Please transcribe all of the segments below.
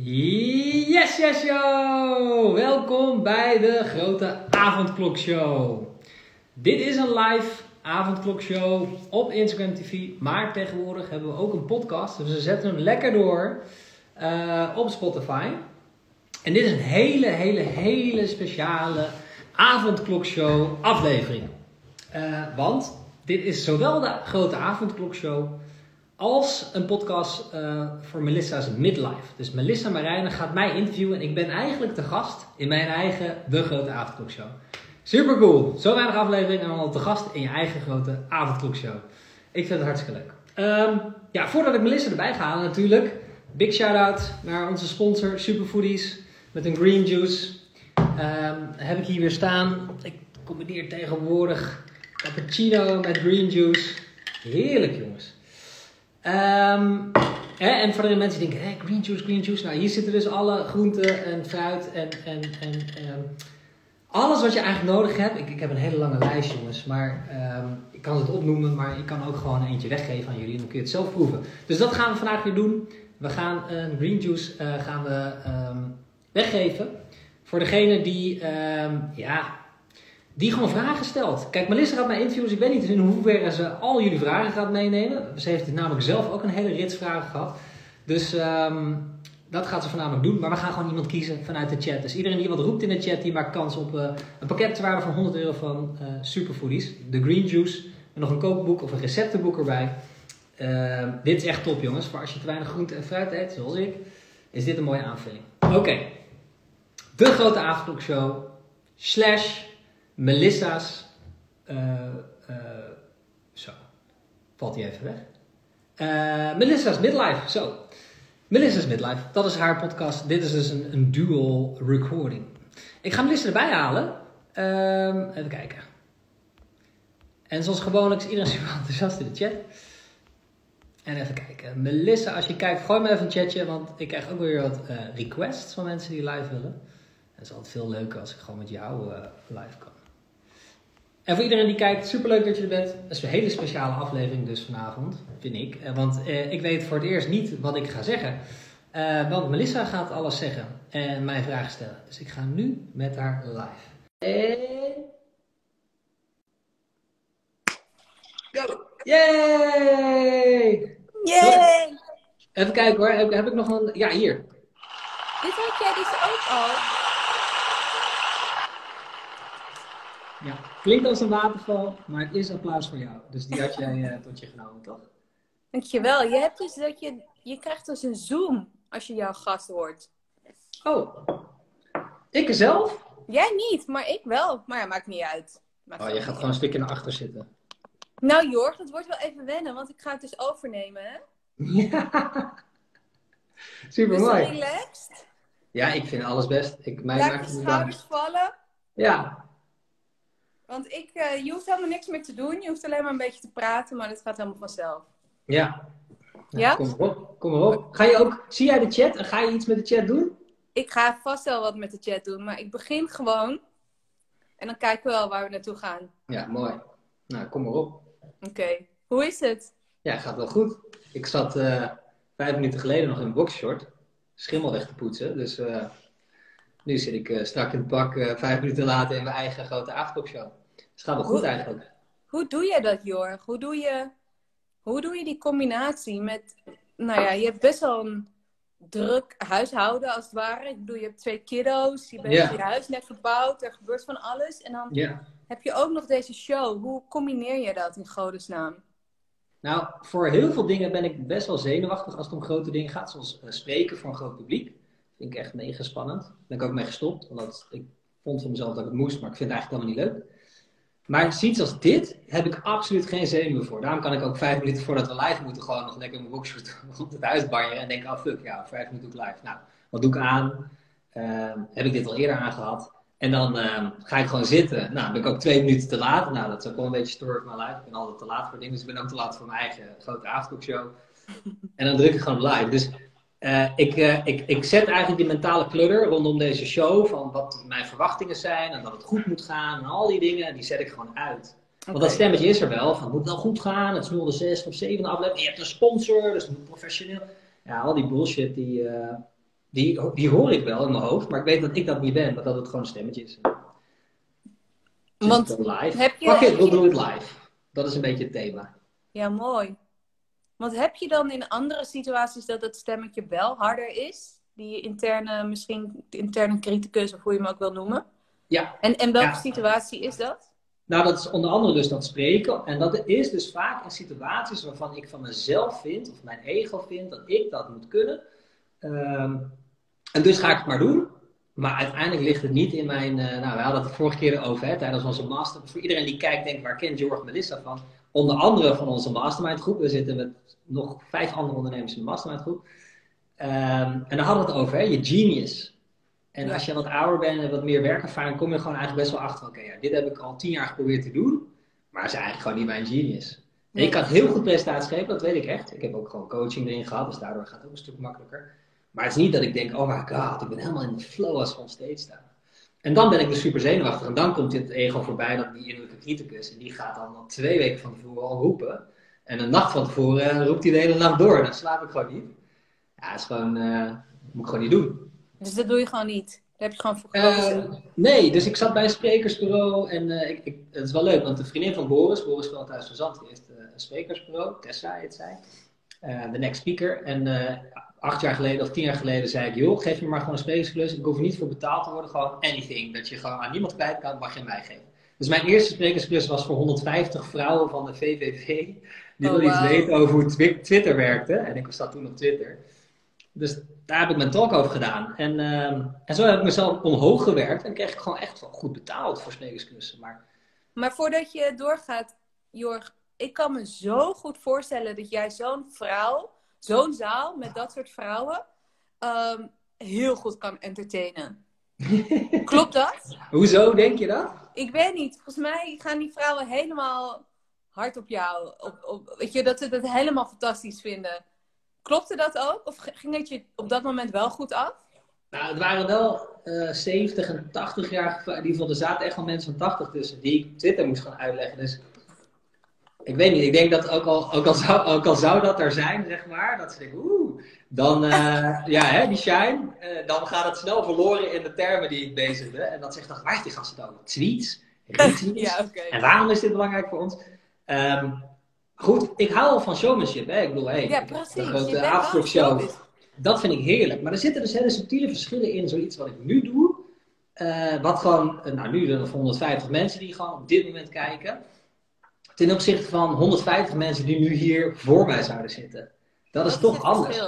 Yes, yes, yo! Welkom bij de Grote Avondklokshow. Dit is een live avondklokshow op Instagram TV. Maar tegenwoordig hebben we ook een podcast. Dus we zetten hem lekker door uh, op Spotify. En dit is een hele, hele, hele speciale avondklokshow aflevering. Uh, want dit is zowel de Grote Avondklokshow als een podcast uh, voor Melissa's Midlife. Dus Melissa Marijnen gaat mij interviewen en ik ben eigenlijk de gast in mijn eigen De Grote Avondklokshow. Super cool. Zo weinig aflevering en dan al te gast in je eigen grote avondklokshow. Ik vind het hartstikke leuk. Um, ja, voordat ik Melissa erbij ga halen natuurlijk. Big shout-out naar onze sponsor Superfoodies met een green juice. Um, heb ik hier weer staan. Ik combineer tegenwoordig cappuccino met green juice. Heerlijk jongens. Um, hè, en voor de mensen die denken, green juice, green juice. Nou, hier zitten dus alle groenten en fruit en, en, en um, alles wat je eigenlijk nodig hebt. Ik, ik heb een hele lange lijst, jongens. Maar um, ik kan het opnoemen, maar ik kan ook gewoon eentje weggeven aan jullie. En dan kun je het zelf proeven. Dus dat gaan we vandaag weer doen. We gaan een green juice uh, gaan we, weggeven. Voor degene die, ja, die gewoon vragen stelt. Kijk, Melissa gaat mij interviewen, dus ik weet niet in hoeverre ze al jullie vragen gaat meenemen. Ze heeft namelijk zelf ook een hele rits vragen gehad. Dus um, dat gaat ze voornamelijk doen. Maar we gaan gewoon iemand kiezen vanuit de chat. Dus iedereen die wat roept in de chat, die maakt kans op uh, een pakketwaarde van 100 euro van uh, Superfoodies. De Green Juice. En nog een kookboek of een receptenboek erbij. Uh, dit is echt top, jongens. Voor als je te weinig groente en fruit eet, zoals ik, is dit een mooie aanvulling. Oké. Okay. De grote avondklokshow. Slash Melissa's. Uh, uh, zo. Valt hij even weg. Uh, Melissa's Midlife. Zo. Melissa's Midlife. Dat is haar podcast. Dit is dus een, een dual recording. Ik ga Melissa erbij halen. Um, even kijken. En zoals gewoonlijk is iedereen super enthousiast in de chat. En even kijken. Melissa, als je kijkt, gooi me even een chatje. Want ik krijg ook weer wat requests van mensen die live willen. Het is altijd veel leuker als ik gewoon met jou live kan. En voor iedereen die kijkt, superleuk dat je er bent. Dat is een hele speciale aflevering dus vanavond, vind ik. Want eh, ik weet voor het eerst niet wat ik ga zeggen. Uh, want Melissa gaat alles zeggen en mij vragen stellen. Dus ik ga nu met haar live. En... Go! Yay! Yay! Even kijken hoor, heb, heb ik nog een... Ja, hier. Dit had jij dus ook al. Ja, klinkt als een waterval, maar het is applaus voor jou. Dus die had jij uh, tot je genomen, toch? Dankjewel. Je hebt dus dat je, je krijgt dus een zoom als je jouw gast hoort. Oh, ik zelf? Jij niet, maar ik wel. Maar ja, maakt niet uit. Maakt oh, je gaat gewoon een stukje naar achter zitten. Nou Jorg, dat wordt wel even wennen, want ik ga het dus overnemen, hè? Ja. Super mooi. Dus relaxed? Ja, ik vind alles best. Ik, mij Laat je schouders vallen. Ja, want ik, uh, je hoeft helemaal niks meer te doen. Je hoeft alleen maar een beetje te praten, maar dat gaat helemaal vanzelf. Ja. Nou, ja? Kom erop, kom erop. Ga je ook, zie jij de chat en ga je iets met de chat doen? Ik ga vast wel wat met de chat doen, maar ik begin gewoon. En dan kijken we wel waar we naartoe gaan. Ja, mooi. Nou, kom erop. Oké. Okay. Hoe is het? Ja, gaat wel goed. Ik zat uh, vijf minuten geleden nog in een boxshort. Schimmel weg te poetsen. Dus uh, nu zit ik uh, strak in het pak vijf minuten later in mijn eigen grote avondklopshow. Dus het gaat wel goed eigenlijk. Hoe doe je dat, Jorg? Hoe doe je, hoe doe je die combinatie met... Nou ja, je hebt best wel een druk huishouden als het ware. Ik bedoel, je hebt twee kiddo's, je bent yeah. je huis net verbouwd, er gebeurt van alles. En dan yeah. heb je ook nog deze show. Hoe combineer je dat in godesnaam? Nou, voor heel veel dingen ben ik best wel zenuwachtig als het om grote dingen gaat. Zoals uh, spreken voor een groot publiek. Vind ik echt mega spannend. Daar ben ik ook mee gestopt. Omdat ik vond van mezelf dat ik het moest, maar ik vind het eigenlijk helemaal niet leuk. Maar zoiets als dit heb ik absoluut geen zenuwen voor. Daarom kan ik ook vijf minuten voordat we live moeten gewoon nog lekker mijn boxshort rond het huis banjeren. En denken, oh fuck, ja, vijf minuten doe ik live. Nou, wat doe ik aan? Uh, heb ik dit al eerder aangehad? En dan uh, ga ik gewoon zitten. Nou, ben ik ook twee minuten te laat. Nou, dat is ook wel een beetje story mijn live. Ik ben altijd te laat voor dingen. Dus ik ben ook te laat voor mijn eigen grote avondkokshow. En dan druk ik gewoon live. Dus uh, ik, uh, ik, ik zet eigenlijk die mentale kludder rondom deze show van wat mijn verwachtingen zijn en dat het goed moet gaan en al die dingen, die zet ik gewoon uit. Okay. Want dat stemmetje is er wel, van het moet wel goed gaan, het is nu al de zesde of zevende aflevering, je hebt een sponsor, dus het moet professioneel. Ja, al die bullshit die, uh, die, die hoor ik wel in mijn hoofd, maar ik weet dat ik dat niet ben, maar dat het gewoon een stemmetje is. Want live. heb je... Fuck it, we'll do it live. Dat is een beetje het thema. Ja, mooi. Want heb je dan in andere situaties dat het stemmetje wel harder is? Die interne, misschien interne criticus, of hoe je hem ook wil noemen? Ja. En, en welke Ja. situatie is dat? Nou, dat is onder andere dus dat spreken. En dat is dus vaak in situaties waarvan ik van mezelf vind, of mijn ego vindt, dat ik dat moet kunnen. Ehm, en dus ga ik het maar doen. Maar uiteindelijk ligt het niet in mijn. eh, nou, we hadden het de vorige keer over hè, tijdens onze master. Voor iedereen die kijkt, denkt waar kent Jorg Melissa van? Onder andere van onze mastermind groep. We zitten met nog vijf andere ondernemers in de mastermind groep. Ehm, en daar hadden we het over, hè, je genius. En als je wat ouder bent en wat meer werkervaring, kom je gewoon eigenlijk best wel achter. Oké, ja, dit heb ik al tien jaar geprobeerd te doen. Maar het is eigenlijk gewoon niet mijn genius. En ik kan heel goed presentaties geven, dat weet ik echt. Ik heb ook gewoon coaching erin gehad, dus daardoor gaat het ook een stuk makkelijker. Maar het is niet dat ik denk, oh my god, ik ben helemaal in de flow als on stage staan. En dan ben ik dus super zenuwachtig. En dan komt dit ego voorbij, dat die innerlijke criticus. En die gaat dan al twee weken van tevoren al roepen. En een nacht van tevoren roept hij de hele nacht door. En dan slaap ik gewoon niet. Ja, dat is gewoon, eh, moet ik gewoon niet doen. Dus dat doe je gewoon niet. Daar heb je gewoon voor gekozen. Eh, nee, dus ik zat bij een sprekersbureau en eh, ik, ik, het is wel leuk, want de vriendin van Boris, Boris van Thuis van Zand, heeft een sprekersbureau, Tessa heet zij, de next speaker. En acht jaar geleden of tien jaar geleden zei ik, joh, geef me maar gewoon een sprekersklus, ik hoef er niet voor betaald te worden, gewoon anything. Dat je gewoon aan niemand kwijt kan, mag je aan mij geven. Dus mijn eerste sprekersklus was voor 150 vrouwen van de VVV, die Oh, wilden iets weten over hoe Twi- Twitter werkte. En ik zat toen op Twitter. Dus daar heb ik mijn talk over gedaan. En, ehm, en zo heb ik mezelf omhoog gewerkt. En kreeg ik gewoon echt wel goed betaald voor sprekersklussen. Maar Maar voordat je doorgaat, Jorg, ik kan me zo goed voorstellen dat jij zo'n vrouw, zo'n zaal met dat soort vrouwen, ehm, heel goed kan entertainen. Klopt dat? hoezo denk je dat? Ik weet niet. Volgens mij gaan die vrouwen helemaal hard op jou. Op, op, weet je, dat ze het helemaal fantastisch vinden. Klopte dat ook? Of ging het je op dat moment wel goed af? Nou, het waren wel eh 70 en 80 jaar. In ieder geval, er zaten echt wel mensen van 80 tussen die ik Twitter moest gaan uitleggen. Dus ik weet niet. Ik denk dat ook al, ook al, zou, ook al zou dat er zijn, zeg maar. Dat ze denken, oeh. Dan, eh, ja, hè, die shine. eh, dan gaat het snel verloren in de termen die ik bezigde. En dan zegt dan, waar is die gasten dan? Tweets? Retweets? Ja, oké. En waarom is dit belangrijk voor ons? Ehm, goed, ik hou al van showmanship. Hè? Ik bedoel, hey, Ja, de precies. Grote showbiz. Dat vind ik heerlijk. Maar er zitten dus hele subtiele verschillen in zoiets wat ik nu doe. eh, wat gewoon, nou nu zijn er 150 mensen die gewoon op dit moment kijken. Ten opzichte van 150 mensen die nu hier voor mij zouden zitten. Dat is toch anders.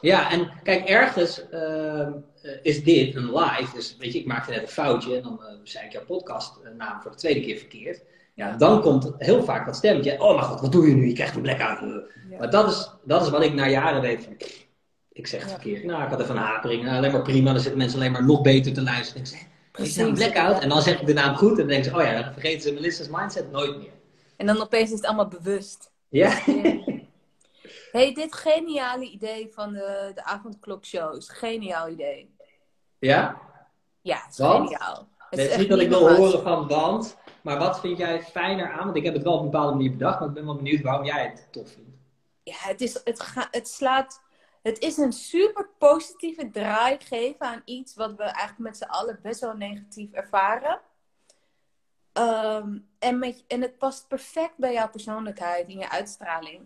Ja, en kijk, ergens ehm, eh, is dit een live. Dus weet je, ik maakte net een foutje en dan eh, zei ik jouw podcastnaam voor de tweede keer verkeerd. Ja, dan komt heel vaak dat stemmetje. Oh mijn god, wat doe je nu? Je krijgt een blackout. Ja. Maar dat is, dat is wat ik na jaren weet van. Ik zeg het Ja. verkeerd. Nou, ik had even een hapering. Nou, alleen maar prima. Dan zitten mensen alleen maar nog beter te luisteren. En zeggen ze, is een blackout? En dan zeg ik de naam goed. En dan denken ze, oh ja, dan vergeten ze Melissa's mindset nooit meer. En dan opeens is het allemaal bewust. Ja? hey, dit geniale idee van de, de avondklokshows. Geniaal idee. Ja? Ja, het is Want? geniaal. Het Nee, is niet dat ik wil horen van want. Maar wat vind jij fijner aan? Want ik heb het wel op een bepaalde manier bedacht. Maar ik ben wel benieuwd waarom jij het tof vindt. Ja, het, is, het, ga, het slaat. Het is een super positieve draai geven aan iets wat we eigenlijk met z'n allen best wel negatief ervaren. Ehm, en, met, en het past perfect bij jouw persoonlijkheid en je uitstraling.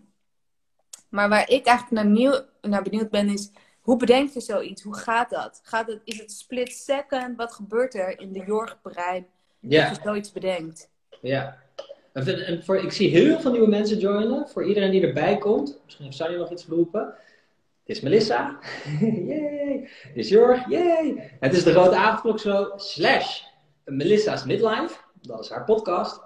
Maar waar ik eigenlijk naar, nieuw, naar benieuwd ben is, hoe bedenk je zoiets? Hoe gaat dat? Gaat het, is het split second? Wat gebeurt er in de Jorg-brein als je zoiets bedenkt? Ja. En voor- en voor, ik zie heel veel nieuwe mensen joinen. Voor iedereen die erbij komt. Misschien heeft Sanny nog iets geroepen. Dit is Melissa. Yay. Dit is Jorg. Yay. Het is de Grote Avondklok slash Melissa's Midlife. Dat is haar podcast.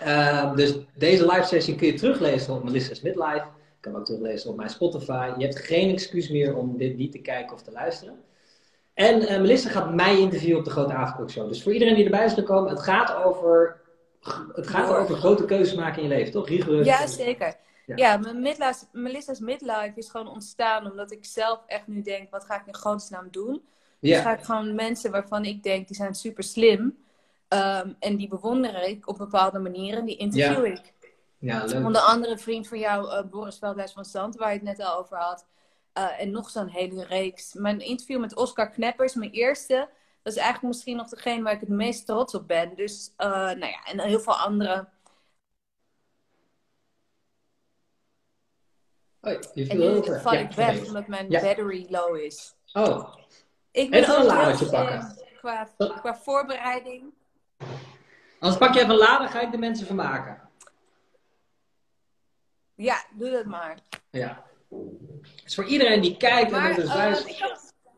Ehm, dus deze live sessie kun je teruglezen op Melissa's Midlife. Je kan ook teruglezen op mijn Spotify. Je hebt geen excuus meer om dit niet te kijken of te luisteren. En eh, Melissa gaat mij interviewen op de Grote Avondklok Show. Dus voor iedereen die erbij is gekomen, het gaat over, het gaat over grote keuzes maken in je leven, toch? Rigoureus. Ja, zeker. Ja. Ja, mijn midlife, Melissa's midlife is gewoon ontstaan omdat ik zelf echt nu denk, wat ga ik in godesnaam doen? Dus Ja. ga ik gewoon mensen waarvan ik denk, die zijn super slim. Ehm, en die bewonder ik op bepaalde manieren, die interview ik. ja, leuk. Onder andere vriend van jou, eh, Boris Veldhuis van Zand, waar je het net al over had. Eh, en nog zo'n hele reeks. Mijn interview met Oscar Kneppers, mijn eerste. Dat is eigenlijk misschien nog degene waar ik het meest trots op ben. Dus, uh, nou ja, en heel veel andere. Oh, je en nu val ik weg omdat mijn battery low is. Oh. Ik ben ook een pakken. Qua, qua voorbereiding. Anders pak je even een lader, ga ik de mensen vermaken. Ja, doe dat maar. Ja. Dus voor iedereen die kijkt en dus thuis... Uh,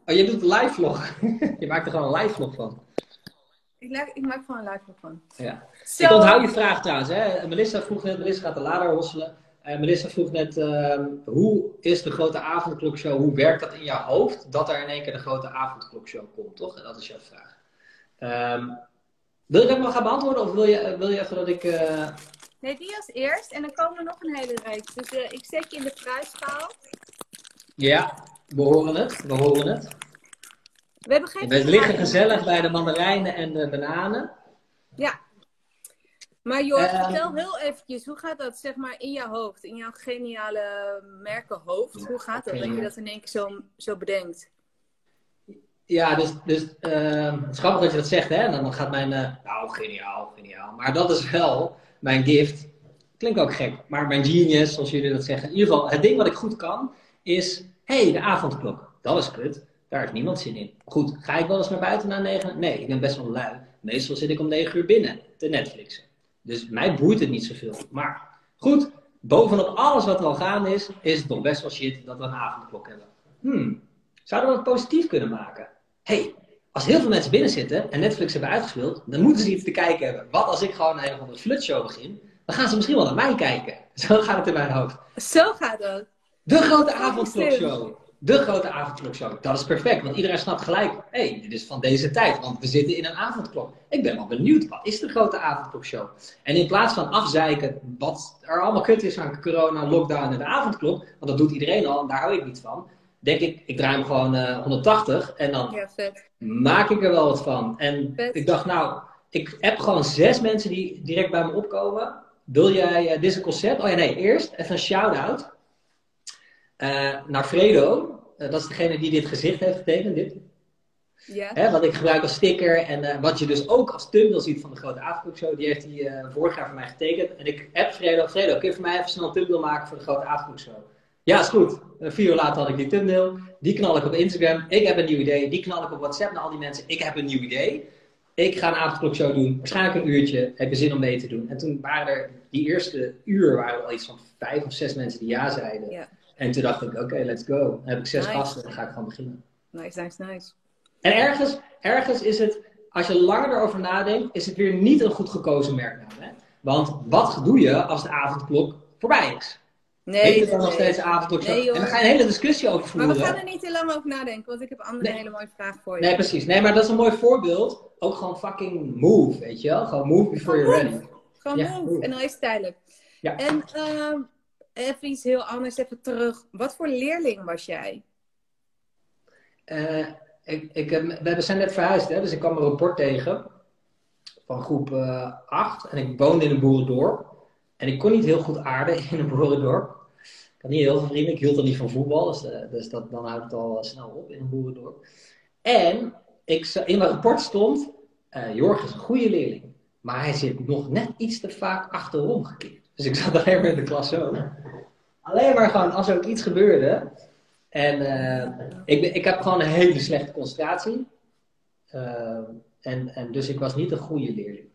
Oh, je doet een live vlog. je maakt er gewoon een live vlog van. Ik, ik maak gewoon een live vlog van. Ja. Ik onthoud je vraag trouwens. Hè. Melissa vroeg net, Melissa gaat de lader hosselen. Uh, Melissa vroeg net, uh, hoe is de grote avondklokshow? Hoe werkt dat in jouw hoofd? Dat er in één keer de grote avondklokshow komt, toch? Dat is jouw vraag. Um, wil je dat maar gaan beantwoorden? Of wil je, wil je even dat ik... Uh... Nee, die als eerst. En dan komen er nog een hele reeks. Dus uh, ik zet je in de prijsschaal. Ja, we horen het. We horen het. We hebben geen we liggen gezellig bij de mandarijnen en de bananen. Ja. Maar Jor, uh, vertel heel eventjes, hoe gaat dat zeg maar in jouw hoofd? In jouw geniale merkenhoofd? Hoe gaat dat? Dat je dat in één keer zo, zo bedenkt? Ja, dus, dus uh, het is grappig dat je dat zegt, hè? En dan gaat mijn, uh, nou, geniaal, geniaal. Maar dat is wel mijn gift. Klinkt ook gek, maar mijn genius, zoals jullie dat zeggen. In ieder geval, het ding wat ik goed kan, is, hey, de avondklok. Dat is kut. Daar heeft niemand zin in. Goed, ga ik wel eens naar buiten na negen? Nee, ik ben best wel lui. Meestal zit ik om negen uur binnen te Netflixen. Dus mij boeit het niet zoveel. Maar goed, bovenop alles wat er al gaande is, is het toch best wel shit dat we een avondklok hebben. Hmm, zouden we het positief kunnen maken? Hey, als heel veel mensen binnen zitten en Netflix hebben uitgespeeld, dan moeten ze iets te kijken hebben. Wat als ik gewoon een andere flutshow begin? Dan gaan ze misschien wel naar mij kijken. Zo gaat het in mijn hoofd. Zo gaat het. De grote avondklokshow. De grote avondklokshow. Dat is perfect, want iedereen snapt gelijk. Hé, hey, dit is van deze tijd, want we zitten in een avondklok. Ik ben wel benieuwd, wat is de grote avondklokshow? En in plaats van afzeiken wat er allemaal kut is aan corona, lockdown en de avondklok, want dat doet iedereen al en daar hou ik niet van denk ik, ik draai hem gewoon uh, eh, 180 en dan ja, maak ik er wel wat van. En ik dacht, nou, ik heb gewoon zes mensen die direct bij me opkomen. Wil jij, uh, dit is een concept? Oh ja, nee, eerst even een shout-out uh, naar Fredo. dat is degene die dit gezicht heeft getekend, dit. Ja. Hè, wat ik gebruik als sticker en wat je dus ook als thumbnail ziet van de grote Avondklok Die heeft hij vorig jaar voor mij getekend. En ik heb Fredo, Fredo, kun je voor mij even snel een thumbnail maken voor de grote Avondklok ja, is goed. Vier uur later had ik die thumbnail. Die knal ik op Instagram. Ik heb een nieuw idee. Die knal ik op WhatsApp naar al die mensen. Ik heb een nieuw idee. Ik ga een avondklokshow doen. Waarschijnlijk een uurtje. Heb je zin om mee te doen? En toen waren er, die eerste uur waren er al iets van vijf of zes mensen die ja zeiden. Ja. En toen dacht ik, oké, let's go. Dan heb ik zes gasten. Dan ga ik gewoon beginnen. Nice, nice, nice. En ergens, ergens is het, als je langer erover nadenkt, is het weer niet een goed gekozen merknaam. Hè? Want wat doe je als de avondklok voorbij is? Nee, Heet het dan nog steeds avondklok? Nee, en dan ga je een hele discussie over voeren. Maar we gaan er niet te lang over nadenken, want ik heb andere hele mooie vragen voor je. Nee, precies. Nee, maar dat is een mooi voorbeeld. Ook gewoon fucking move, weet je wel? Gewoon move before you're ready. Gewoon ja, move. En dan is het tijdelijk. Ja. En uh, even iets heel anders, even terug. Wat voor leerling was jij? Uh, ik, ik, we zijn net verhuisd, hè? dus ik kwam een rapport tegen van groep 8. Uh, en ik woonde in een boerendorp. En ik kon niet heel goed aarden in een boerendorp. Niet heel veel vrienden. Ik hield er niet van voetbal. Dus, uh, dus dat, dan houdt het al snel op in een boerendorp. En ik, in mijn rapport stond... Uh, Jorg is een goede leerling. Maar hij zit nog net iets te vaak achterom gekeerd. Dus ik zat alleen maar in de klas zo. Alleen maar gewoon als er ook iets gebeurde. En uh, ik, ik heb gewoon een hele slechte concentratie. en, en dus ik was niet een goede leerling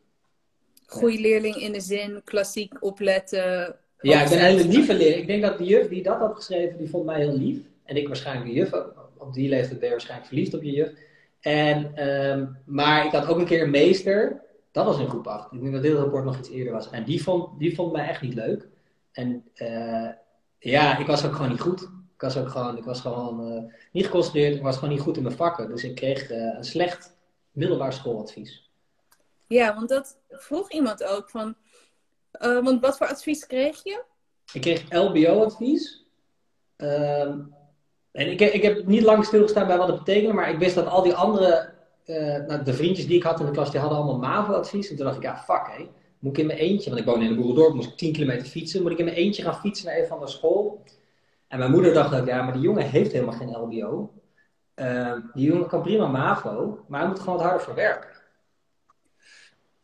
goede leerling in de zin klassiek opletten. Ja, ik ben een hele lieve. Ik denk dat de juf die dat had geschreven, die vond mij heel lief. En ik waarschijnlijk de juf, op die leeftijd ben je waarschijnlijk verliefd op je juf. En, um, maar ik had ook een keer een meester, dat was in groep 8. Ik denk dat dit rapport nog iets eerder was. En die vond, die vond mij echt niet leuk. En uh, ja, ik was ook gewoon niet goed. Ik was ook gewoon, ik was gewoon uh, niet geconcentreerd. Ik was gewoon niet goed in mijn vakken. Dus ik kreeg uh, een slecht middelbaar schooladvies. Ja, want dat vroeg iemand ook van. Uh, want wat voor advies kreeg je? Ik kreeg LBO-advies. Uh, en ik, ik heb niet lang stilgestaan bij wat het betekende, maar ik wist dat al die andere, uh, nou, de vriendjes die ik had in de klas, die hadden allemaal MAVO-advies. En toen dacht ik, ja, fuck hé. Moet ik in mijn eentje, want ik woon in een boerendorp, moest ik 10 kilometer fietsen. Moet ik in mijn eentje gaan fietsen naar een van de school? En mijn moeder dacht ook, ja, maar die jongen heeft helemaal geen LBO. Ehm, die jongen kan prima MAVO, maar hij moet gewoon wat harder voor werken.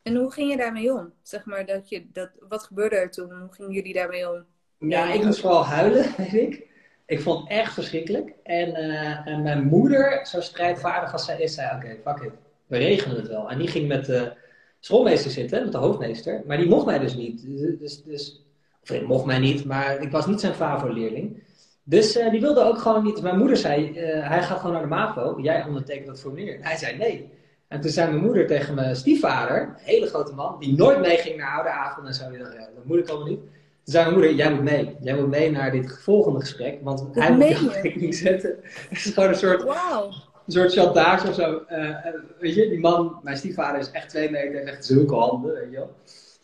En hoe ging je daarmee om? Zeg maar, dat je, dat, wat gebeurde er toen? Hoe gingen jullie daarmee om? Ja, ik moest vooral huilen, weet ik. Ik vond het echt verschrikkelijk. En, eh, en mijn moeder, zo strijdvaardig als zij is, zei: Oké, fuck it, we regelen het wel. En die ging met de schoolmeester zitten, met de hoofdmeester. Maar die mocht mij dus niet. Dus, dus, of hij mocht mij niet, maar ik was niet zijn favo-leerling. Dus uh, die wilde ook gewoon niet. Mijn moeder zei: uh, Hij gaat gewoon naar de MAVO. Jij ondertekent dat formulier. Hij zei: Nee. En toen zei mijn moeder tegen mijn stiefvader, een hele grote man, die nooit meeging naar oude avond en zo. Die dacht: Ja, dat moet ik allemaal niet. Toen zei mijn moeder, jij moet mee. Jij moet mee naar dit volgende gesprek. Want Dat hij moet je rekening zetten. Het is gewoon een soort, een soort chantage of zo. Eh, weet je, die man, mijn stiefvader is echt twee meter, heeft echt zulke handen, weet je wel.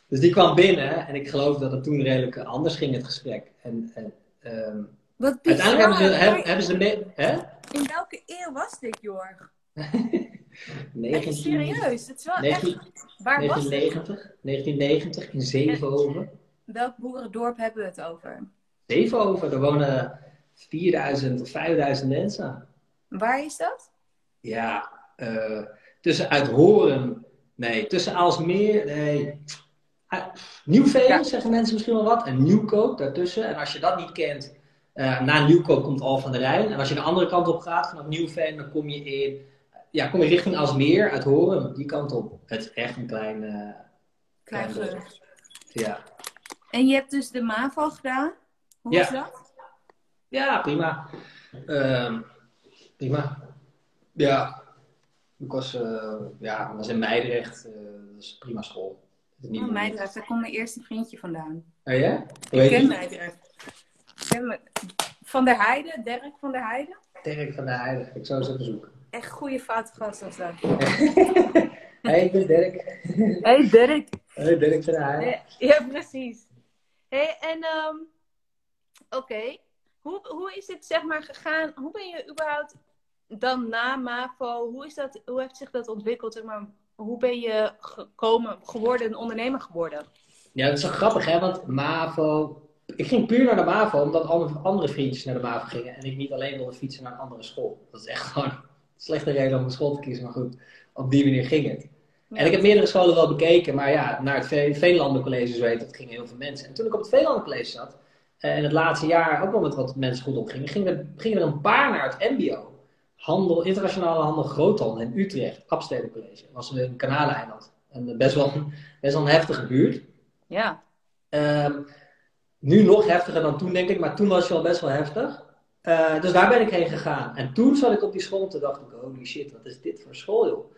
Dus die kwam binnen en ik geloof dat het toen redelijk anders ging, het gesprek. En, en ehm, Wat bizar. uiteindelijk hebben ze, hebben ze mee, hè? In welke eeuw was dit, Jorg? Echt 19, serieus. Het is wel 19 echt... Waar was het? 1990, 1990 in Zevenhoven. Welk boerendorp hebben we het over? Zevenhoven, daar wonen 4000 of 5000 mensen. Waar is dat? Ja, eh, tussen Uithoren, nee, tussen Aalsmeer, nee. Ah, Nieuwveen, Ja. zeggen mensen misschien wel wat. En Nieuwkoop daartussen. En als je dat niet kent, eh, na Nieuwkoop komt Al van der Rijn. En als je de andere kant op gaat, vanaf Nieuwveen, dan kom je in, ja, kom je richting Aalsmeer, Uithoren, die kant op. Het is echt een klein, eh, Klein ja. En je hebt dus de MAVO gedaan? Hoe Ja. was dat? Ja, prima. Ehm, prima. Ja. Ik was, eh, ja, was in Meidrecht. eh dat is prima school. Is Oh, Meidrecht, daar komt mijn eerste vriendje vandaan. Oh ja? Hoe Ik ken? Meidrecht. Ik ken me... Van der Heijden, Dirk van der Heijden. Dirk van der Heijden. Ik zou eens even zoeken. Echt goede foutgast was dat. hey, ik ben Dirk. Hey Dirk. hey, Dirk van Heijden. Ja, precies. Hey, en ehm oké. Hoe, hoe is dit zeg maar gegaan? Hoe ben je überhaupt dan na MAVO, hoe, is dat, hoe heeft zich dat ontwikkeld? Zeg maar, hoe ben je gekomen, geworden, een ondernemer geworden? Ja, dat is wel grappig, hè? Want MAVO... Ik ging puur naar de MAVO omdat andere, andere vriendjes naar de MAVO gingen. En ik niet alleen wilde fietsen naar een andere school. Dat is echt gewoon slechte reden om een school te kiezen. Maar goed, op die manier ging het. En ik heb meerdere scholen wel bekeken, maar ja, naar het Ve- Veenlandencollege, zo heet dat, gingen heel veel mensen. En toen ik op het Veenlandencollege zat, eh, in het laatste jaar ook wel met wat mensen goed opgingen, gingen er, gingen er een paar naar het MBO. Handel, internationale handel groothandel in Utrecht, Abstede College. Dat was een kanaleiland. En eh, best wel, een- best wel een heftige buurt. Ja. Ehm, nu nog heftiger dan toen, denk ik, maar toen was het al best wel heftig. Eh, dus daar ben ik heen gegaan. En toen zat ik op die school en toen dacht ik, holy shit, wat is dit voor school, joh.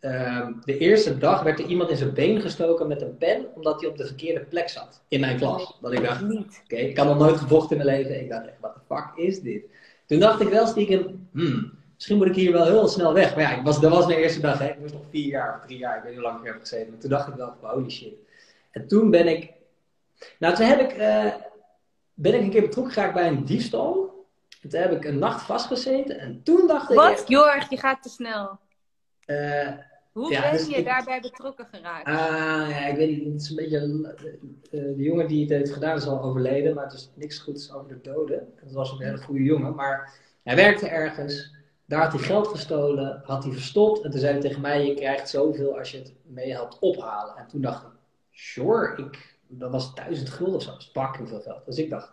Ehm, de eerste dag werd er iemand in zijn been gestoken met een pen, omdat hij op de verkeerde plek zat in mijn klas. Dat ik dacht, oké, ik had nog nooit gevochten in mijn leven. Ik dacht echt, wat de fuck is dit? Toen dacht ik wel stiekem, hmm, misschien moet ik hier wel heel snel weg. Maar ja, ik was, dat was mijn eerste dag, hè. ik moest nog vier jaar of drie jaar, ik weet niet hoe lang ik heb gezeten. Maar toen dacht ik wel, holy shit. En toen ben ik, nou toen heb ik, eh, ben ik een keer betrokken geraakt bij een diefstal. En toen heb ik een nacht vastgezeten en toen dacht ik... Wat? Jorg, je gaat te snel. eh, Hoe Ja, ben dus je ik- daarbij betrokken geraakt? Ah, ja, ik weet niet. Het is een beetje. eh, de jongen die het heeft gedaan is al overleden, maar het is niks goeds over de doden. Het was een hele goede jongen, maar hij werkte ergens. Daar had hij geld gestolen, had hij verstopt. En toen zei hij tegen mij: Je krijgt zoveel als je het mee helpt ophalen. En toen dacht ik: Sure, ik, dat was duizend gulden of zo. Dat is fucking veel geld. Dus ik dacht: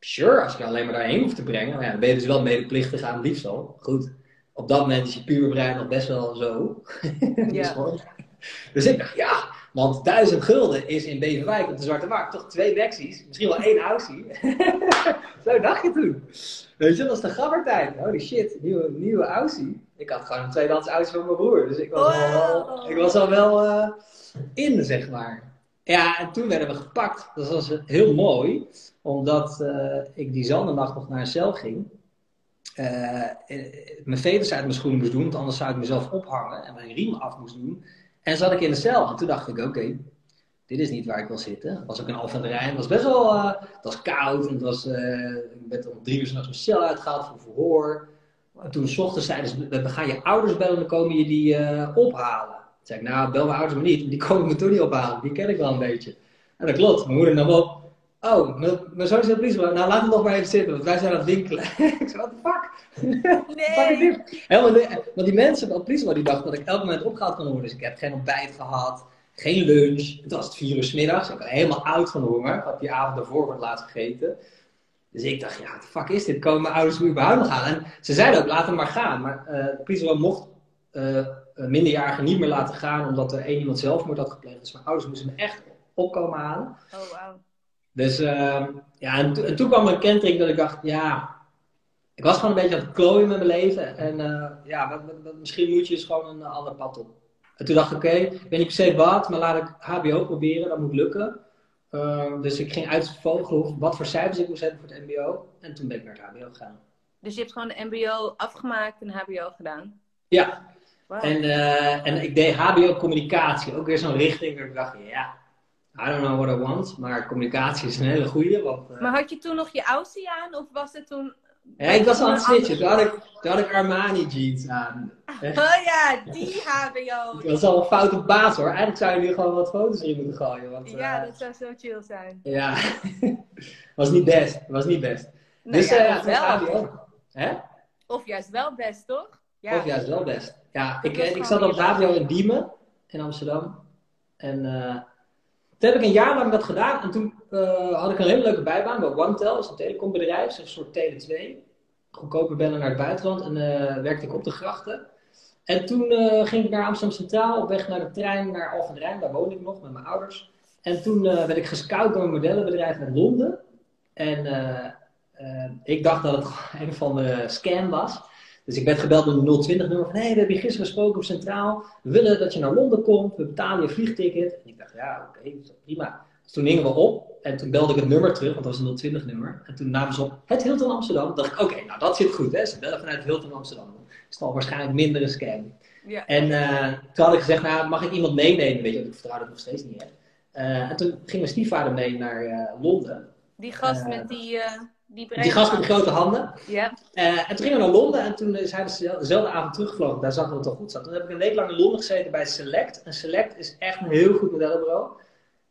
Sure, als ik je alleen maar daarheen hoef te brengen. Maar ja, dan ben je dus wel medeplichtig aan diefstal. Goed. Op dat moment is je puur brein nog best wel zo. Dus Ja. dus ik dacht, ja, want duizend gulden is in Beverwijk op de Zwarte Markt toch twee Bexies, misschien wel één Aussie. Zo dacht je toen. Weet je, dat was de gabbertijd. Holy shit, nieuwe, nieuwe Aussie. Ik had gewoon een tweedehands Aussie van mijn broer, dus ik was al wel, ik was al wel eh, in, zeg maar. Ja, en toen werden we gepakt. Dat was heel mooi, omdat eh, ik die nacht nog naar een cel ging. Eh, eh, mijn veters uit mijn schoenen moest doen, want anders zou ik mezelf ophangen en mijn riem af moest doen. En zat ik in de cel. En toen dacht ik, oké, dit is niet waar ik wil zitten. Het was ook een Alphen Rijn. Het was best wel, was koud. En was, ik werd om drie uur s'nachts mijn cel uitgehaald voor verhoor. En toen s ochtends zeiden ze, we gaan je ouders bellen en dan komen je die ophalen. Toen zei ik, nou, bel mijn ouders maar niet, die komen me toch niet ophalen. Die ken ik wel een beetje. En dat klopt. Mijn moeder nam op. Oh, mijn, mijn zoon is politiebureau. Nou, laat hem nog maar even zitten, want wij zijn aan het winkelen. ik zei, what the fuck? Nee. Helemaal. Want die mensen op politiebureau die dachten dat ik elk moment opgehaald kon worden. Dus ik heb geen ontbijt gehad, geen lunch. Het was het vier uur s middags. Ik was helemaal oud van honger. Ik had die avond daarvoor voor het laatst gegeten. Dus ik dacht, ja, wat de fuck is dit? Komen mijn ouders nu überhaupt nog aan? En ze zeiden ook, laat hem maar gaan. Maar uh, de politiebureau mocht uh, minderjarigen niet meer laten gaan, omdat er één iemand zelfmoord had gepleegd. Dus mijn ouders moesten me echt opkomen halen. Oh, wow. Dus uh, ja, en, to en, toen kwam een kentering dat ik dacht, ja, ik was gewoon een beetje aan het klooien met mijn leven. En uh, ja, wat, wat, misschien moet je eens gewoon een ander pad op. En toen dacht ik, oké, okay, ik weet niet per se wat, maar laat ik HBO proberen, dat moet lukken. Uh, dus ik ging uitvogelen wat voor cijfers ik moest hebben voor het MBO. En toen ben ik naar het HBO gegaan. Dus je hebt gewoon de MBO afgemaakt en HBO gedaan? Ja. Wow. En, uh, en ik deed HBO communicatie, ook weer zo'n richting waar ik dacht, ja, I don't know what I want, maar communicatie is een hele goede. Want, uh... Maar had je toen nog je Aussie aan of was het toen... Ja, ik was aan het switchen. Toen had, ik, toen had ik Armani jeans aan. Oh ja, die HBO. Dat was al een foute baas hoor. Eigenlijk zou je nu gewoon wat foto's in moeten gooien. Want, ja, uh... dat zou zo chill zijn. Ja, was niet best. Was niet best. Nou, dus ja, uh, wel. HBO. Hè? Of juist wel best, toch? Ja. Of juist wel best. Ja, ik, ik zat op HBO in Diemen, in Amsterdam. En uh, toen heb ik een jaar lang dat gedaan. En toen uh, had ik een hele leuke bijbaan bij OneTel. Dat is een telecombedrijf, een soort Tele 2. Goedkope bellen naar het buitenland. En uh, werkte ik op de grachten. En toen uh, ging ik naar Amsterdam Centraal, op weg naar de trein naar Alphen Rijn. Daar woonde ik nog met mijn ouders. En toen werd ik gescout door een modellenbedrijf naar Londen. En ik dacht dat het een of andere scam was. Dus ik werd gebeld door de 020-nummer van... hé, hey, we hebben je gisteren gesproken op Centraal. We willen dat je naar Londen komt. We betalen je vliegticket. En ik dacht, ja, oké, okay, prima. Dus toen gingen we op. En toen belde ik het nummer terug, want dat was een 020-nummer. En toen namen ze op het Hilton Amsterdam. Toen dacht ik, oké, okay, nou dat zit goed, hè. Ze bellen vanuit Hilton Amsterdam. is al waarschijnlijk minder een scam. Ja. En uh, toen had ik gezegd, nou, mag ik iemand meenemen? Weet je, ik vertrouwde het nog steeds niet, hè. Uh, en toen ging mijn stiefvader mee naar uh, Londen. Die gast met die... Die, die gast met de grote handen. Ja. Uh, en toen gingen we naar Londen en toen zijn we dezelfde avond teruggevlogen. Daar zag dat het al goed zat. Toen heb ik een week lang in Londen gezeten bij Select. En Select is echt een heel goed modellenbureau.